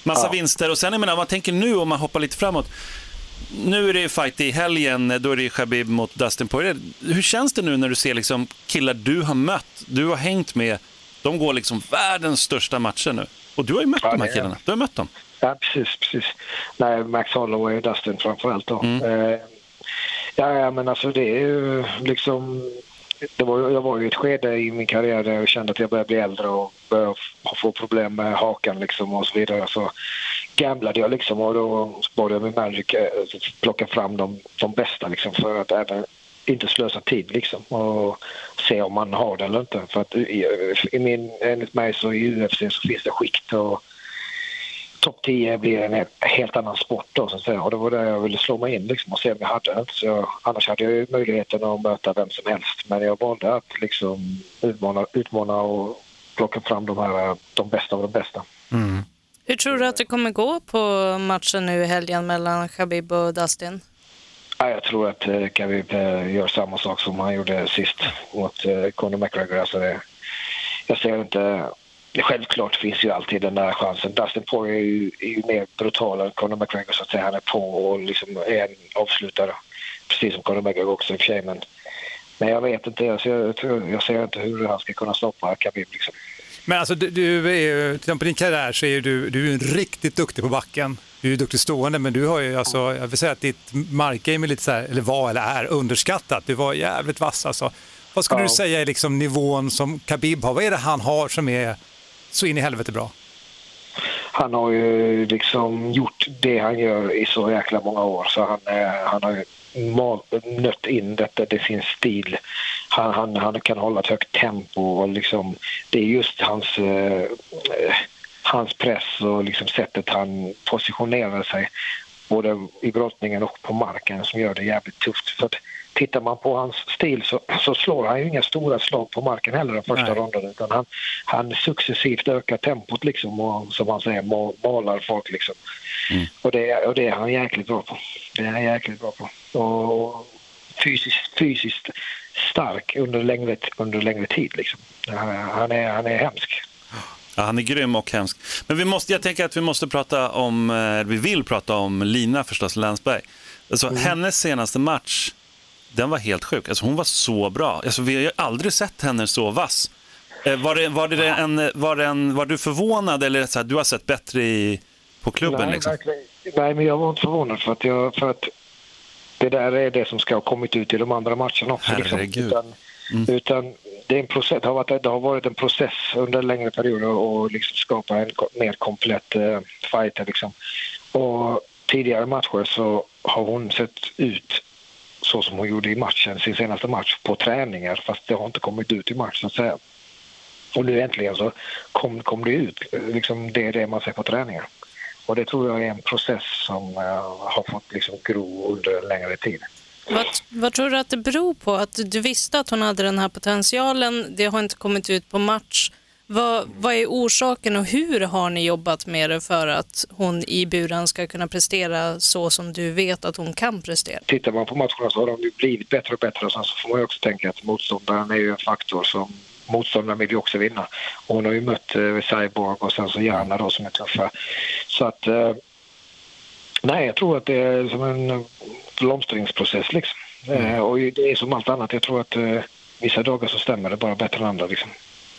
Massa Ja. vinster och sen, jag menar, man tänker nu, om man hoppar lite framåt. Nu är det ju fight i helgen, då är det Khabib mot Dustin Poirier. Hur känns det nu när du ser liksom killar du har mött, du har hängt med, de går liksom världens största matcher nu. Och du har ju mött Ja, de här killarna, du har mött dem. Ja, precis. precis. Nej, Max Holloway och Dustin framförallt då. Mm. Eh, ja, men alltså det är ju liksom... Det var, jag var ju i ett skede i min karriär där jag kände att jag började bli äldre och började få problem med hakan liksom och så vidare. Så gamblade jag liksom och då bad jag min manager eh, plocka fram de, de bästa liksom för att även inte slösa tid liksom och se om man har det eller inte. För att i, i min, enligt mig så i UFC så finns det skikt och topp 10 blir en helt annan sport då så att säga. Och det var där jag ville slå mig in liksom och se om jag hade det. Så jag, annars hade jag ju möjligheten att möta vem som helst. Men jag valde att liksom utmana, utmana och plocka fram de här, de bästa av de bästa. Hur tror du att det kommer gå på matchen nu i helgen mellan Khabib och Dustin? Ja, jag tror att eh, Khabib eh, gör samma sak som han gjorde sist mot eh, Conor McGregor. Alltså det, jag ser inte... Självklart finns ju alltid den där chansen. Dustin Poirier är ju, är ju mer brutal än Conor McGregor så att säga. Han är på och liksom är en avslutare. Precis som Conor McGregor också i och för sig. Men, men jag vet inte. Jag ser, jag, ser inte hur han ska kunna stoppa Khabib. Liksom. Men alltså, du, du är ju, till exempel på din karriär så är du, du är riktigt duktig på backen. Du är duktig stående, men du har ju alltså, jag vill säga att ditt markgame är lite så här, eller var eller är underskattat. Du var jävligt vass alltså. Vad skulle Ja. du säga är liksom nivån som Khabib har? Vad är det han har som är så in i helvete bra? Han har ju liksom gjort det han gör i så jäkla många år så han, eh, han har ju nött in detta, det finns stil. Han, han, han kan hålla ett högt tempo och liksom, det är just hans, eh, hans press och liksom sättet han positionerar sig både i brottningen och på marken som gör det jävligt tufft. Så att tittar man på hans stil så, så slår han ju inga stora slag på marken heller den första Nej. ronden utan han, han successivt ökar tempot liksom och som han säger ma- malar folk liksom. Och, det, och det är han jäkligt bra på. Det är han jäkligt bra på. Och fysiskt, fysiskt stark under längre, under längre tid liksom. Han, är, han är hemsk. Ja, han är grym och hemsk. Men vi måste, jag tänker att vi måste prata om, eh, vi vill prata om Lina förstås, Länsberg. Alltså, Hennes senaste match, den var helt sjuk. Alltså, hon var så bra. Alltså, vi har ju aldrig sett henne så vass. Eh, Var, det, var, det en, var, det en, var du förvånad eller så här, du har sett bättre i, på klubben? Nej, liksom? Nej, men jag var inte förvånad för att, jag, för att det där är det som ska ha kommit ut i de andra matcherna också. Liksom. Utan, Mm. utan det, är en process, det, har varit, det har varit en process under en längre period och liksom skapa en mer komplett eh, fighter. Liksom. Och tidigare matcher så har hon sett ut så som hon gjorde i matchen, sin senaste match, på träningar fast det har inte kommit ut i match så att säga. Och nu äntligen så kom, kom det ut. Liksom det är det man ser på träningar. Och det tror jag är en process som eh, har fått liksom gro under en längre tid. Vad, vad tror du att det beror på? Att du visste att hon hade den här potentialen, det har inte kommit ut på match. Vad, vad är orsaken och hur har ni jobbat med det för att hon i buren ska kunna prestera så som du vet att hon kan prestera? Tittar man på matcherna så har de ju blivit bättre och bättre och sen så får man ju också tänka att motståndaren är ju en faktor som motståndaren vill ju också vinna. Och hon har ju mött eh, Cyborg och sen så Jana då som är tuffa. Så att eh, nej, jag tror att det är som en eh, blomstringsprocess liksom. Eh, och det är som allt annat. Jag tror att eh, vissa dagar så stämmer det bara bättre än andra liksom.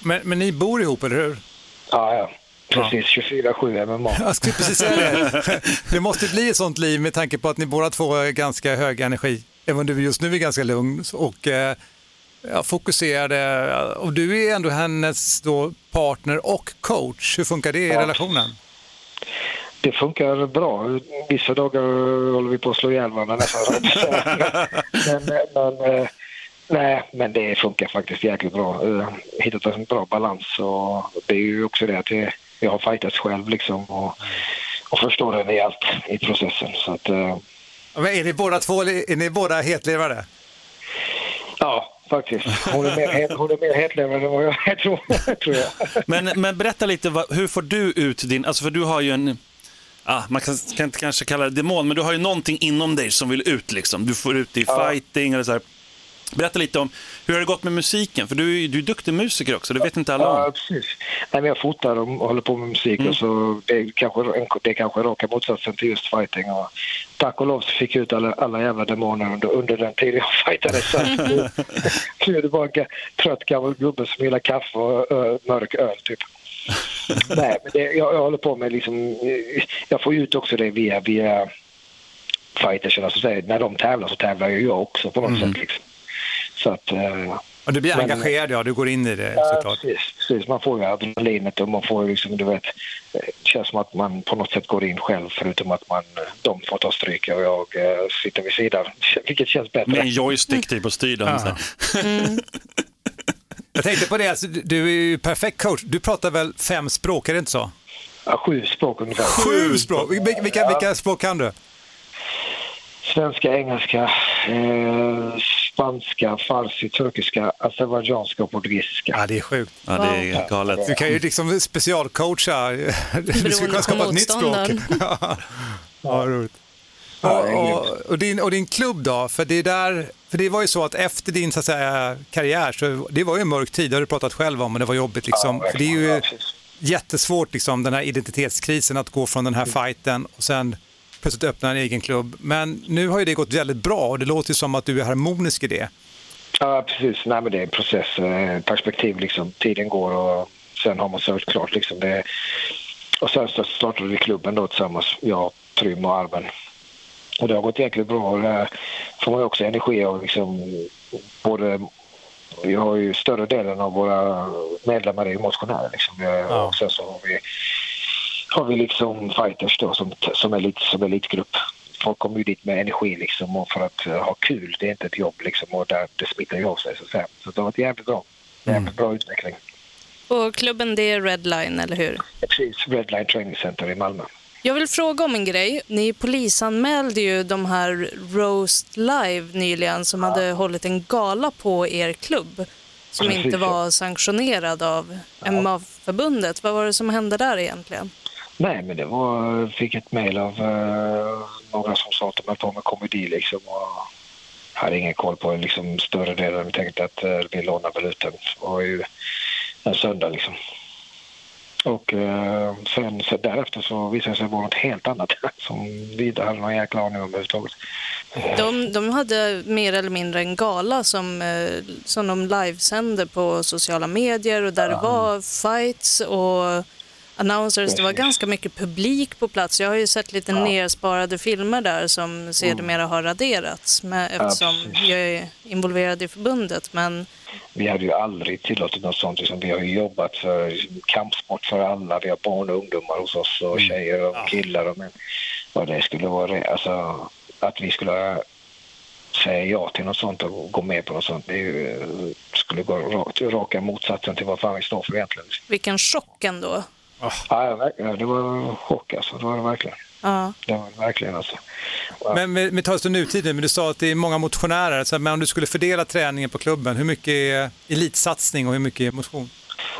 Men, men ni bor ihop, eller hur? Ja, ja. Precis. 24-7 MMA. Jag skulle precis säga det. <laughs> Det måste bli ett sånt liv med tanke på att ni båda två är ganska hög energi. Även om du just nu är ganska lugn och eh, fokuserade. Och du är ändå hennes då partner och coach. Hur funkar det i Ja. relationen? Det funkar bra. Vissa dagar håller vi på att slå ihjäl varandra nästan. men, <laughs> men, eh, nej, men det funkar faktiskt jäkligt bra. Eh, Hittat en bra balans och det är ju också det att jag har fightats själv liksom och, och förstår det rejält i processen. Så att, eh, Men är ni båda två är ni båda hetlevade? ja, faktiskt. Hon är mer, het- hon är mer hetlevrad än vad jag är, tror, tror jag. Men, men berätta lite, hur får du ut din, alltså för du har ju en, ah, man kan, kan inte kanske kalla det demon, men du har ju någonting inom dig som vill ut liksom. Du får ut det i Ja. fighting eller så här. Berätta lite om, hur har det gått med musiken? För du, du är duktig musiker också, det vet inte alla Ja, om. precis. Nej, men jag fotar och håller på med musik och så det är kanske, det är kanske raka motsatsen till just fighting. Och tack och lov så fick jag ut alla, alla jävla demoner under, under den tiden jag fightade. Så <laughs> nu, är det bara en trött gammal gubbe som gillar kaffe och ö, mörk öl typ. <laughs> Nej, men det, jag, jag håller på med liksom, jag får ut också det via, via fightersen. Alltså, när de tävlar så tävlar ju jag också på något sätt. Liksom. Så att, eh, Och du blir Men- engagerad, ja. Du går in i det Ja, såklart. precis, precis. Man får ju adrenalinet och man får liksom, du vet, eh, det känns som att man på något sätt går in själv förutom att man, eh, de får ta stryk och jag eh, sitter vid sidan, <laughs> vilket känns bättre. Med en joystick typ och styr så här. <laughs> Jag tänkte på det, alltså, du- är ju perfekt coach. Du pratar väl fem språk, är det inte så? Ja, sju språk ungefär. Sju språk? Vil- Vilka, vilka språk kan du? Svenska, engelska, eh, spanska, farsi, turkiska, azerbajdzjanska och portugisiska. Ja, det är sjukt. Ja, det är galet. Du kan ju liksom specialcoacha. Du skulle kunna skapa ett nytt språk. <laughs> Ja, roligt. Och, och, din, och din klubb då? För det, är där, för det var ju så att efter din så att säga, karriär, så det var ju en mörk tid, det har du pratat själv om, och det var jobbigt. Liksom. Ja, för det är ju jättesvårt, liksom, den här identitetskrisen, att gå från den här fighten och sen plötsligt öppna en egen klubb. Men nu har ju det gått väldigt bra och det låter som att du är harmonisk i det. Ja, precis. Nej, men det är en process, eh, perspektiv liksom. Tiden går och sen har man sökt klart liksom. Det, och sen så startade vi klubben då tillsammans, jag, Trym och Arben. Och det har gått jäkligt bra och där får man ju också energi av liksom både vi har ju större delen av våra medlemmar är ju motionärer. Liksom. Har- Och sen så har vi, har vi liksom fighters då som, som, elit, som elitgrupp. Folk kommer ju dit med energi liksom och för att eh, ha kul. Det är inte ett jobb liksom och där det smittar ju av sig så att säga. Så det har varit jävligt bra. Jävligt bra utveckling. Och klubben det är Redline, eller hur? Precis, Redline Training Center i Malmö. Jag vill fråga om en grej. Ni polisanmälde ju de här Roast Live nyligen som hade hållit en gala på er klubb som Precis, inte ja. var sanktionerad av MMA-förbundet. Vad var det som hände där egentligen? Nej, men det var, fick ett mejl av eh, några som sa att de höll på med komedi liksom och hade ingen koll på liksom, större delen. Vi tänkte att eh, vi lånar väl ut den. Det var ju en söndag liksom. Och eh, sen så därefter så visade det sig vara något helt annat <laughs> som vi inte hade någon jäkla aning om överhuvudtaget. De, de hade mer eller mindre en gala som, eh, som de livesände på sociala medier och där det var fights och announcers. Det var ganska mycket publik på plats. Jag har ju sett lite nersparade filmer där som sedermera har raderats med, eftersom jag är involverad i förbundet. Men Vi hade ju aldrig tillåtit något sånt. Liksom, vi har ju jobbat för kampsport för alla. Vi har barn och ungdomar hos oss och tjejer och killar. Och, men vad det skulle vara, alltså att vi skulle säga ja till något sånt och gå med på något sånt. Det ju, skulle gå rakt, raka motsatsen till vad fan vi står för egentligen. vilken chock ändå. Ja, ja, verkligen. det var en chock alltså. Det var det verkligen. Ja. Det var det verkligen alltså. Men med, med tas nutiden, men du sa att det är många motionärer, så, men om du skulle fördela träningen på klubben, hur mycket är elitsatsning och hur mycket är motion?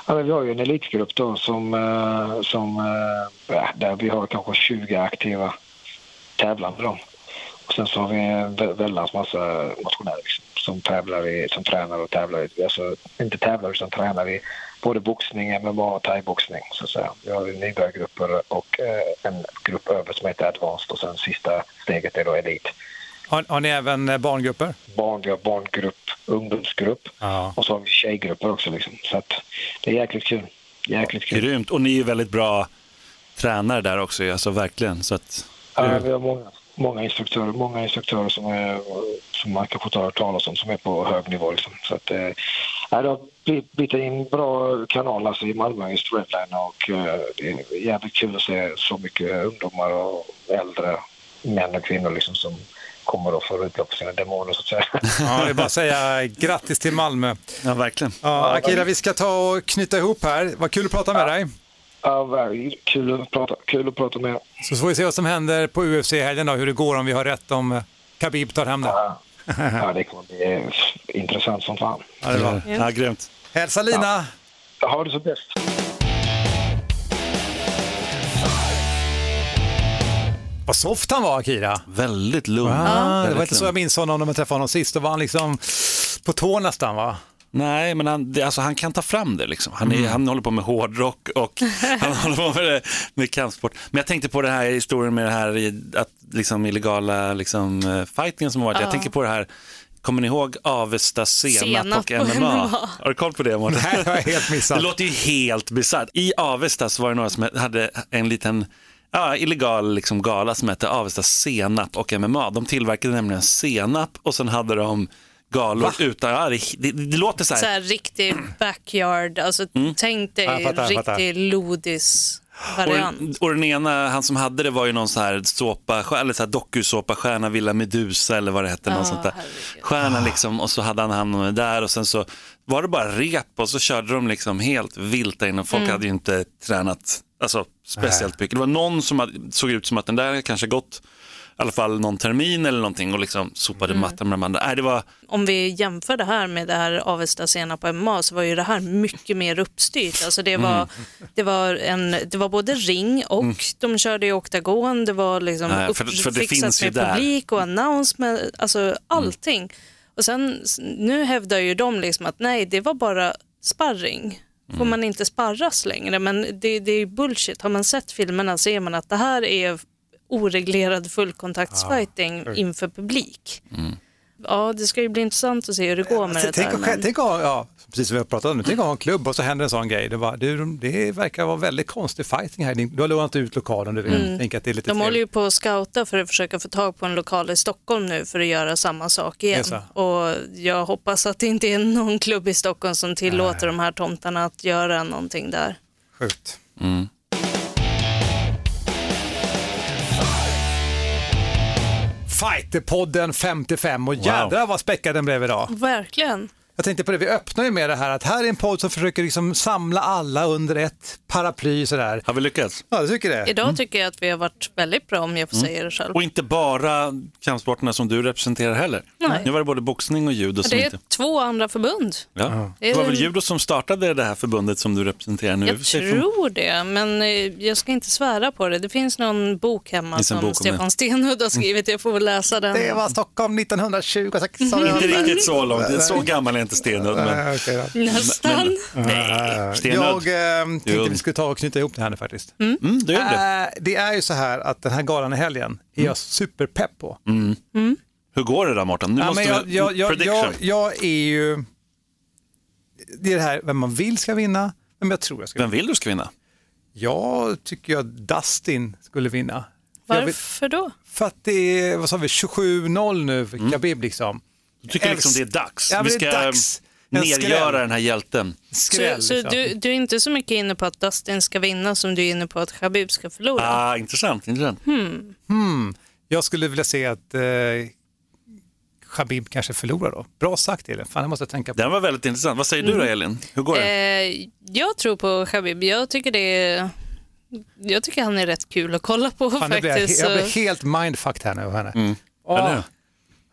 Ja, vi har ju en elitgrupp då som, eh, som eh, ja, där vi har kanske 20 aktiva tävlande då. Och sen så har vi en vä- väldans massa motionärer liksom, som tävlar i, som tränar och tävlar i, alltså inte tävlar utan tränar i både boxning, MMA och thaiboxning så att säga. Vi har nybörjargrupper och eh, en grupp över som heter Advanced och sen sista steget är då Elite. Har, har ni även eh, barngrupper? Barn, vi har barngrupp, ungdomsgrupp och så har vi tjejgrupper också liksom. Så att det är jäkligt kul. Jäkligt kul. Grymt. Och ni är ju väldigt bra tränare där också, alltså verkligen. Så att, Ja, vi har många, många instruktörer, många instruktörer som, är, som man kanske inte har hört talas om som är på hög nivå. Liksom. Så att, eh, ja, det har blivit, en bra kanal alltså, i Malmö, just Redline. Och, eh, det är jävligt kul att se så mycket ungdomar och äldre män och kvinnor liksom, som kommer och får utlopp för sina demoner så att säga. <laughs> Ja, det är bara att säga grattis till Malmö. Ja, verkligen. Ja, Akira, vi ska ta och knyta ihop här. Vad kul att prata med dig. Ja, ver- kul att prata, kul att prata med er. Så får vi se vad som händer på UFC i helgen då, hur det går om vi har rätt om eh, Khabib tar hem det. Ja, det kommer bli eh, intressant som fan. Ja, det var. Ja, grymt. Hälsa Lina! Ha det så bäst. Vad soft han var, Akira. Väldigt lugn. Ah, det var Väldigt inte så jag minns honom när jag träffade honom sist. Då var han liksom på tå nästan, va? Nej, men han, alltså, han kan ta fram det. Liksom. Han, är, Mm. han håller på med hårdrock och <laughs> han håller på med, det, med kampsport. Men jag tänkte på den här historien med det här att, liksom, illegala liksom, eh, fightingen som har varit. Ja. Jag tänker på det här, kommer ni ihåg Avesta senap, Senap och och MMA? MMA. Har du koll på det Mårten? Nej, jag har helt missat. <laughs> Det låter ju helt bisarrt. I Avesta så var det några som hade en liten ja, illegal liksom, gala som hette Avesta senap och MMA. De tillverkade nämligen senap och sen hade de galor utan, ja, det, det, det låter så här. Så här riktig backyard, alltså tänk dig Ja, fattar, jag fattar. riktig lodis-variant. Och, och den ena, han som hade det var ju någon så här såpa, eller så här dokusåpastjärna, Villa Medusa eller vad det hette, någon Ja, sånt där. Stjärna liksom och så hade han hand om det där och sen så var det bara rep och så körde de liksom helt vilt där inne och folk Mm. hade ju inte tränat alltså, speciellt mycket. Det var någon som hade, såg ut som att den där kanske gått i alla fall någon termin eller någonting och liksom sopade Mm. mattan med de andra. Nej, det var, Om vi jämför det här med det här Avesta Sena på MMA så var ju det här mycket mer uppstyrt. Alltså det, var, Mm. det, var en, det var både ring och Mm. de körde i oktagon, det var liksom Nej, för- för det uppfixat finns med där. publik och announcement, alltså allting. Och sen nu hävdar ju de liksom att nej, det var bara sparring. Får man inte sparras längre? Men det, det är ju bullshit. Har man sett filmerna ser man att det här är oreglerad fullkontaktsfighting Ja. inför publik. Ja, det ska ju bli intressant att se hur det går med det Tänk, där. om- Men... tänk, om- ja, precis som vi har pratat om nu, tänk att ha en klubb och så händer en sån grej. Det, bara, du, det verkar vara väldigt konstig fighting här. Du har lånat ut lokalen, du vill Mm. tänka att det är lite De håller trevligt. ju på att scouta för att försöka få tag på en lokal i Stockholm nu för att göra samma sak igen. Det Och jag hoppas att det inte är någon klubb i Stockholm som tillåter de här tomtarna att göra någonting där. Sjukt. Mm. Fighterpodden 55 och jädrar vad späckad den blev idag. Verkligen. Jag tänkte på det, vi öppnar ju med det här att här är en podd som försöker liksom samla alla under ett paraply sådär. Har vi lyckats? Ja, jag tycker det. Idag tycker jag att vi har varit väldigt bra om jag får Mm. säga det själv. Och inte bara kampsporterna som du representerar heller. Nej. Nu var det både boxning och judo Det är inte... två andra förbund. Ja. Det är Det var väl- judo som startade det här förbundet som du representerar nu? Jag tror det, men eh, jag ska inte svära på det. Det finns någon bok hemma som bok. Stefan Stenhud har skrivit. Jag får väl läsa den. Det var Stockholm 1926. sa Mm. Inte riktigt så långt, så gammal är inte Stenhud. Men... Nästan. Nej, Stenhud. Jag eh, tänkte vi skulle ta och knyta ihop det här nu faktiskt. Mm. Mm, det gör det. Eh, det är ju så här att den här galan i helgen är jag superpepp på. Mm. Mm. Hur går det då Mårten? Nu Ja, måste jag, jag, jag, Prediction. jag, jag är ju... Det är det här vem man vill ska vinna, vem jag tror jag ska vinna. Vem vill du ska vinna? Jag tycker jag Dustin skulle vinna. För jag vet- Varför då? För att det är, vad sa vi, 27-0 nu för Khabib liksom. Du tycker liksom det är dags? Ja, vi ska dags. En nergöra skräll. den här hjälten. Skräll, så så liksom. du, du är inte så mycket inne på att Dustin ska vinna som du är inne på att Khabib ska förlora? Ah, intressant, intressant. Hmm. Hmm. Jag skulle vilja se att eh, Khabib kanske förlorar då. Bra sagt Elin, fan jag måste tänka på Den var väldigt intressant. Vad säger du då Mm. Elin? Hur går det? Eh, jag tror på Khabib. Jag tycker det är... Jag tycker han är rätt kul att kolla på Fan, blir, jag, faktiskt. jag blir helt mindfucked här nu. Henne. Mm. Åh.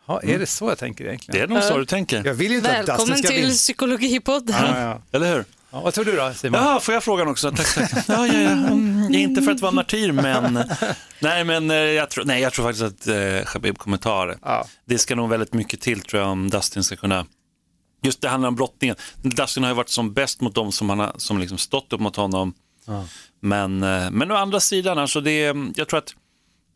Ja, är det så jag tänker egentligen? Det är nog så du tänker. Jag vill ju inte att Dustin Välkommen ska till vinna. Psykologipodden. Ja, ja. Eller hur? Ja, vad tror du då Simon? Ja, får jag frågan också? Tack, tack. Ja, ja, ja. Mm, inte för att vara martyr, men... <laughs> Nej, men eh, jag tror, nej, jag tror faktiskt att eh, Khabib kommer ta det. Ja. Det ska nog väldigt mycket till tror jag om Dustin ska kunna... Just det handlar om brottningen. Dustin har ju varit som bäst mot dem som, han har, som liksom stått upp mot honom. Ja. Men, eh, men å andra sidan, alltså det, är- jag tror att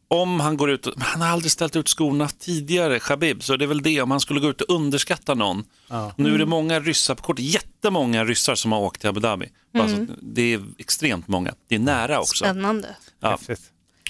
om han går ut, och- han har aldrig ställt ut skorna tidigare, Khabib, så det är väl det, om han skulle gå ut och underskatta någon. Ja. Nu är det många ryssar på kort, jättemånga ryssar som har åkt till Abu Dhabi. Mm. Alltså, det är extremt många, det är nära också. Spännande. Ja.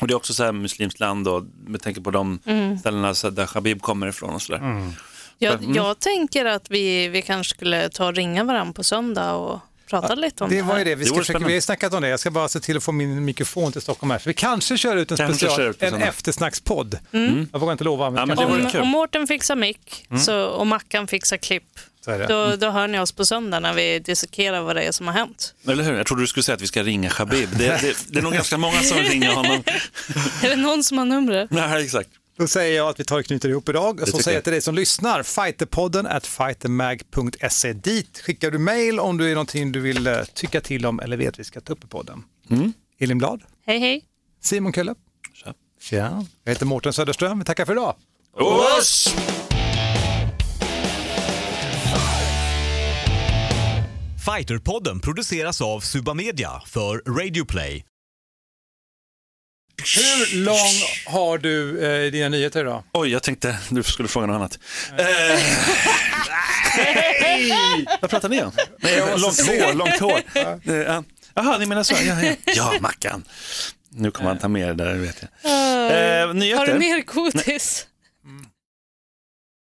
Och det är också så här muslimskt land och med tanke på de Mm. ställena så där Khabib kommer ifrån och sådär. Mm. Jag, Mm. jag tänker att vi, vi kanske skulle ta och ringa varandra på söndag och prata lite om det, Det var ju det, vi, ska försöka, vi har snackat om det. Jag ska bara se till att få min mikrofon till Stockholm här. Så vi kanske kör ut en Kanske special, ut en eftersnackspodd. Mm. Jag vågar inte lova, men, Ja, men Om, om Mårten fixar mick Mm. så, och Mackan fixar klipp, då, då hör ni oss på söndag när vi dissekerar vad det är som har hänt. Eller hur? Jag trodde du skulle säga att vi ska ringa Khabib. Det, det, det är nog <laughs> ganska många som ringer honom. Är det någon som har numret? Nej, exakt. Då säger jag att vi tar och knyter ihop idag. Och så säger jag jag. till dig som lyssnar, fighterpodden at fightermag.se. Dit skickar du mail om du är någonting du vill eh, tycka till om eller vet vi ska ta upp i podden. Mm. Elin Blad, Hej hej. Simon Kölle. Tja. Tja. Jag heter Mårten Söderström. Vi tackar för idag. Oss! Fighterpodden produceras av Suba Media för Radio Play. Hur lång har du eh, dina nyheter idag? Oj, jag tänkte du skulle fråga något annat. Eh, <laughs> Vad pratar ni om? Nej, långt hår, långt hår. <laughs> Eh, ja. Jaha, ni menar så? Ja, ja. ja <laughs> Mackan. Nu kommer han ta med det där, vet jag. Eh, nyheter? Har du mer godis?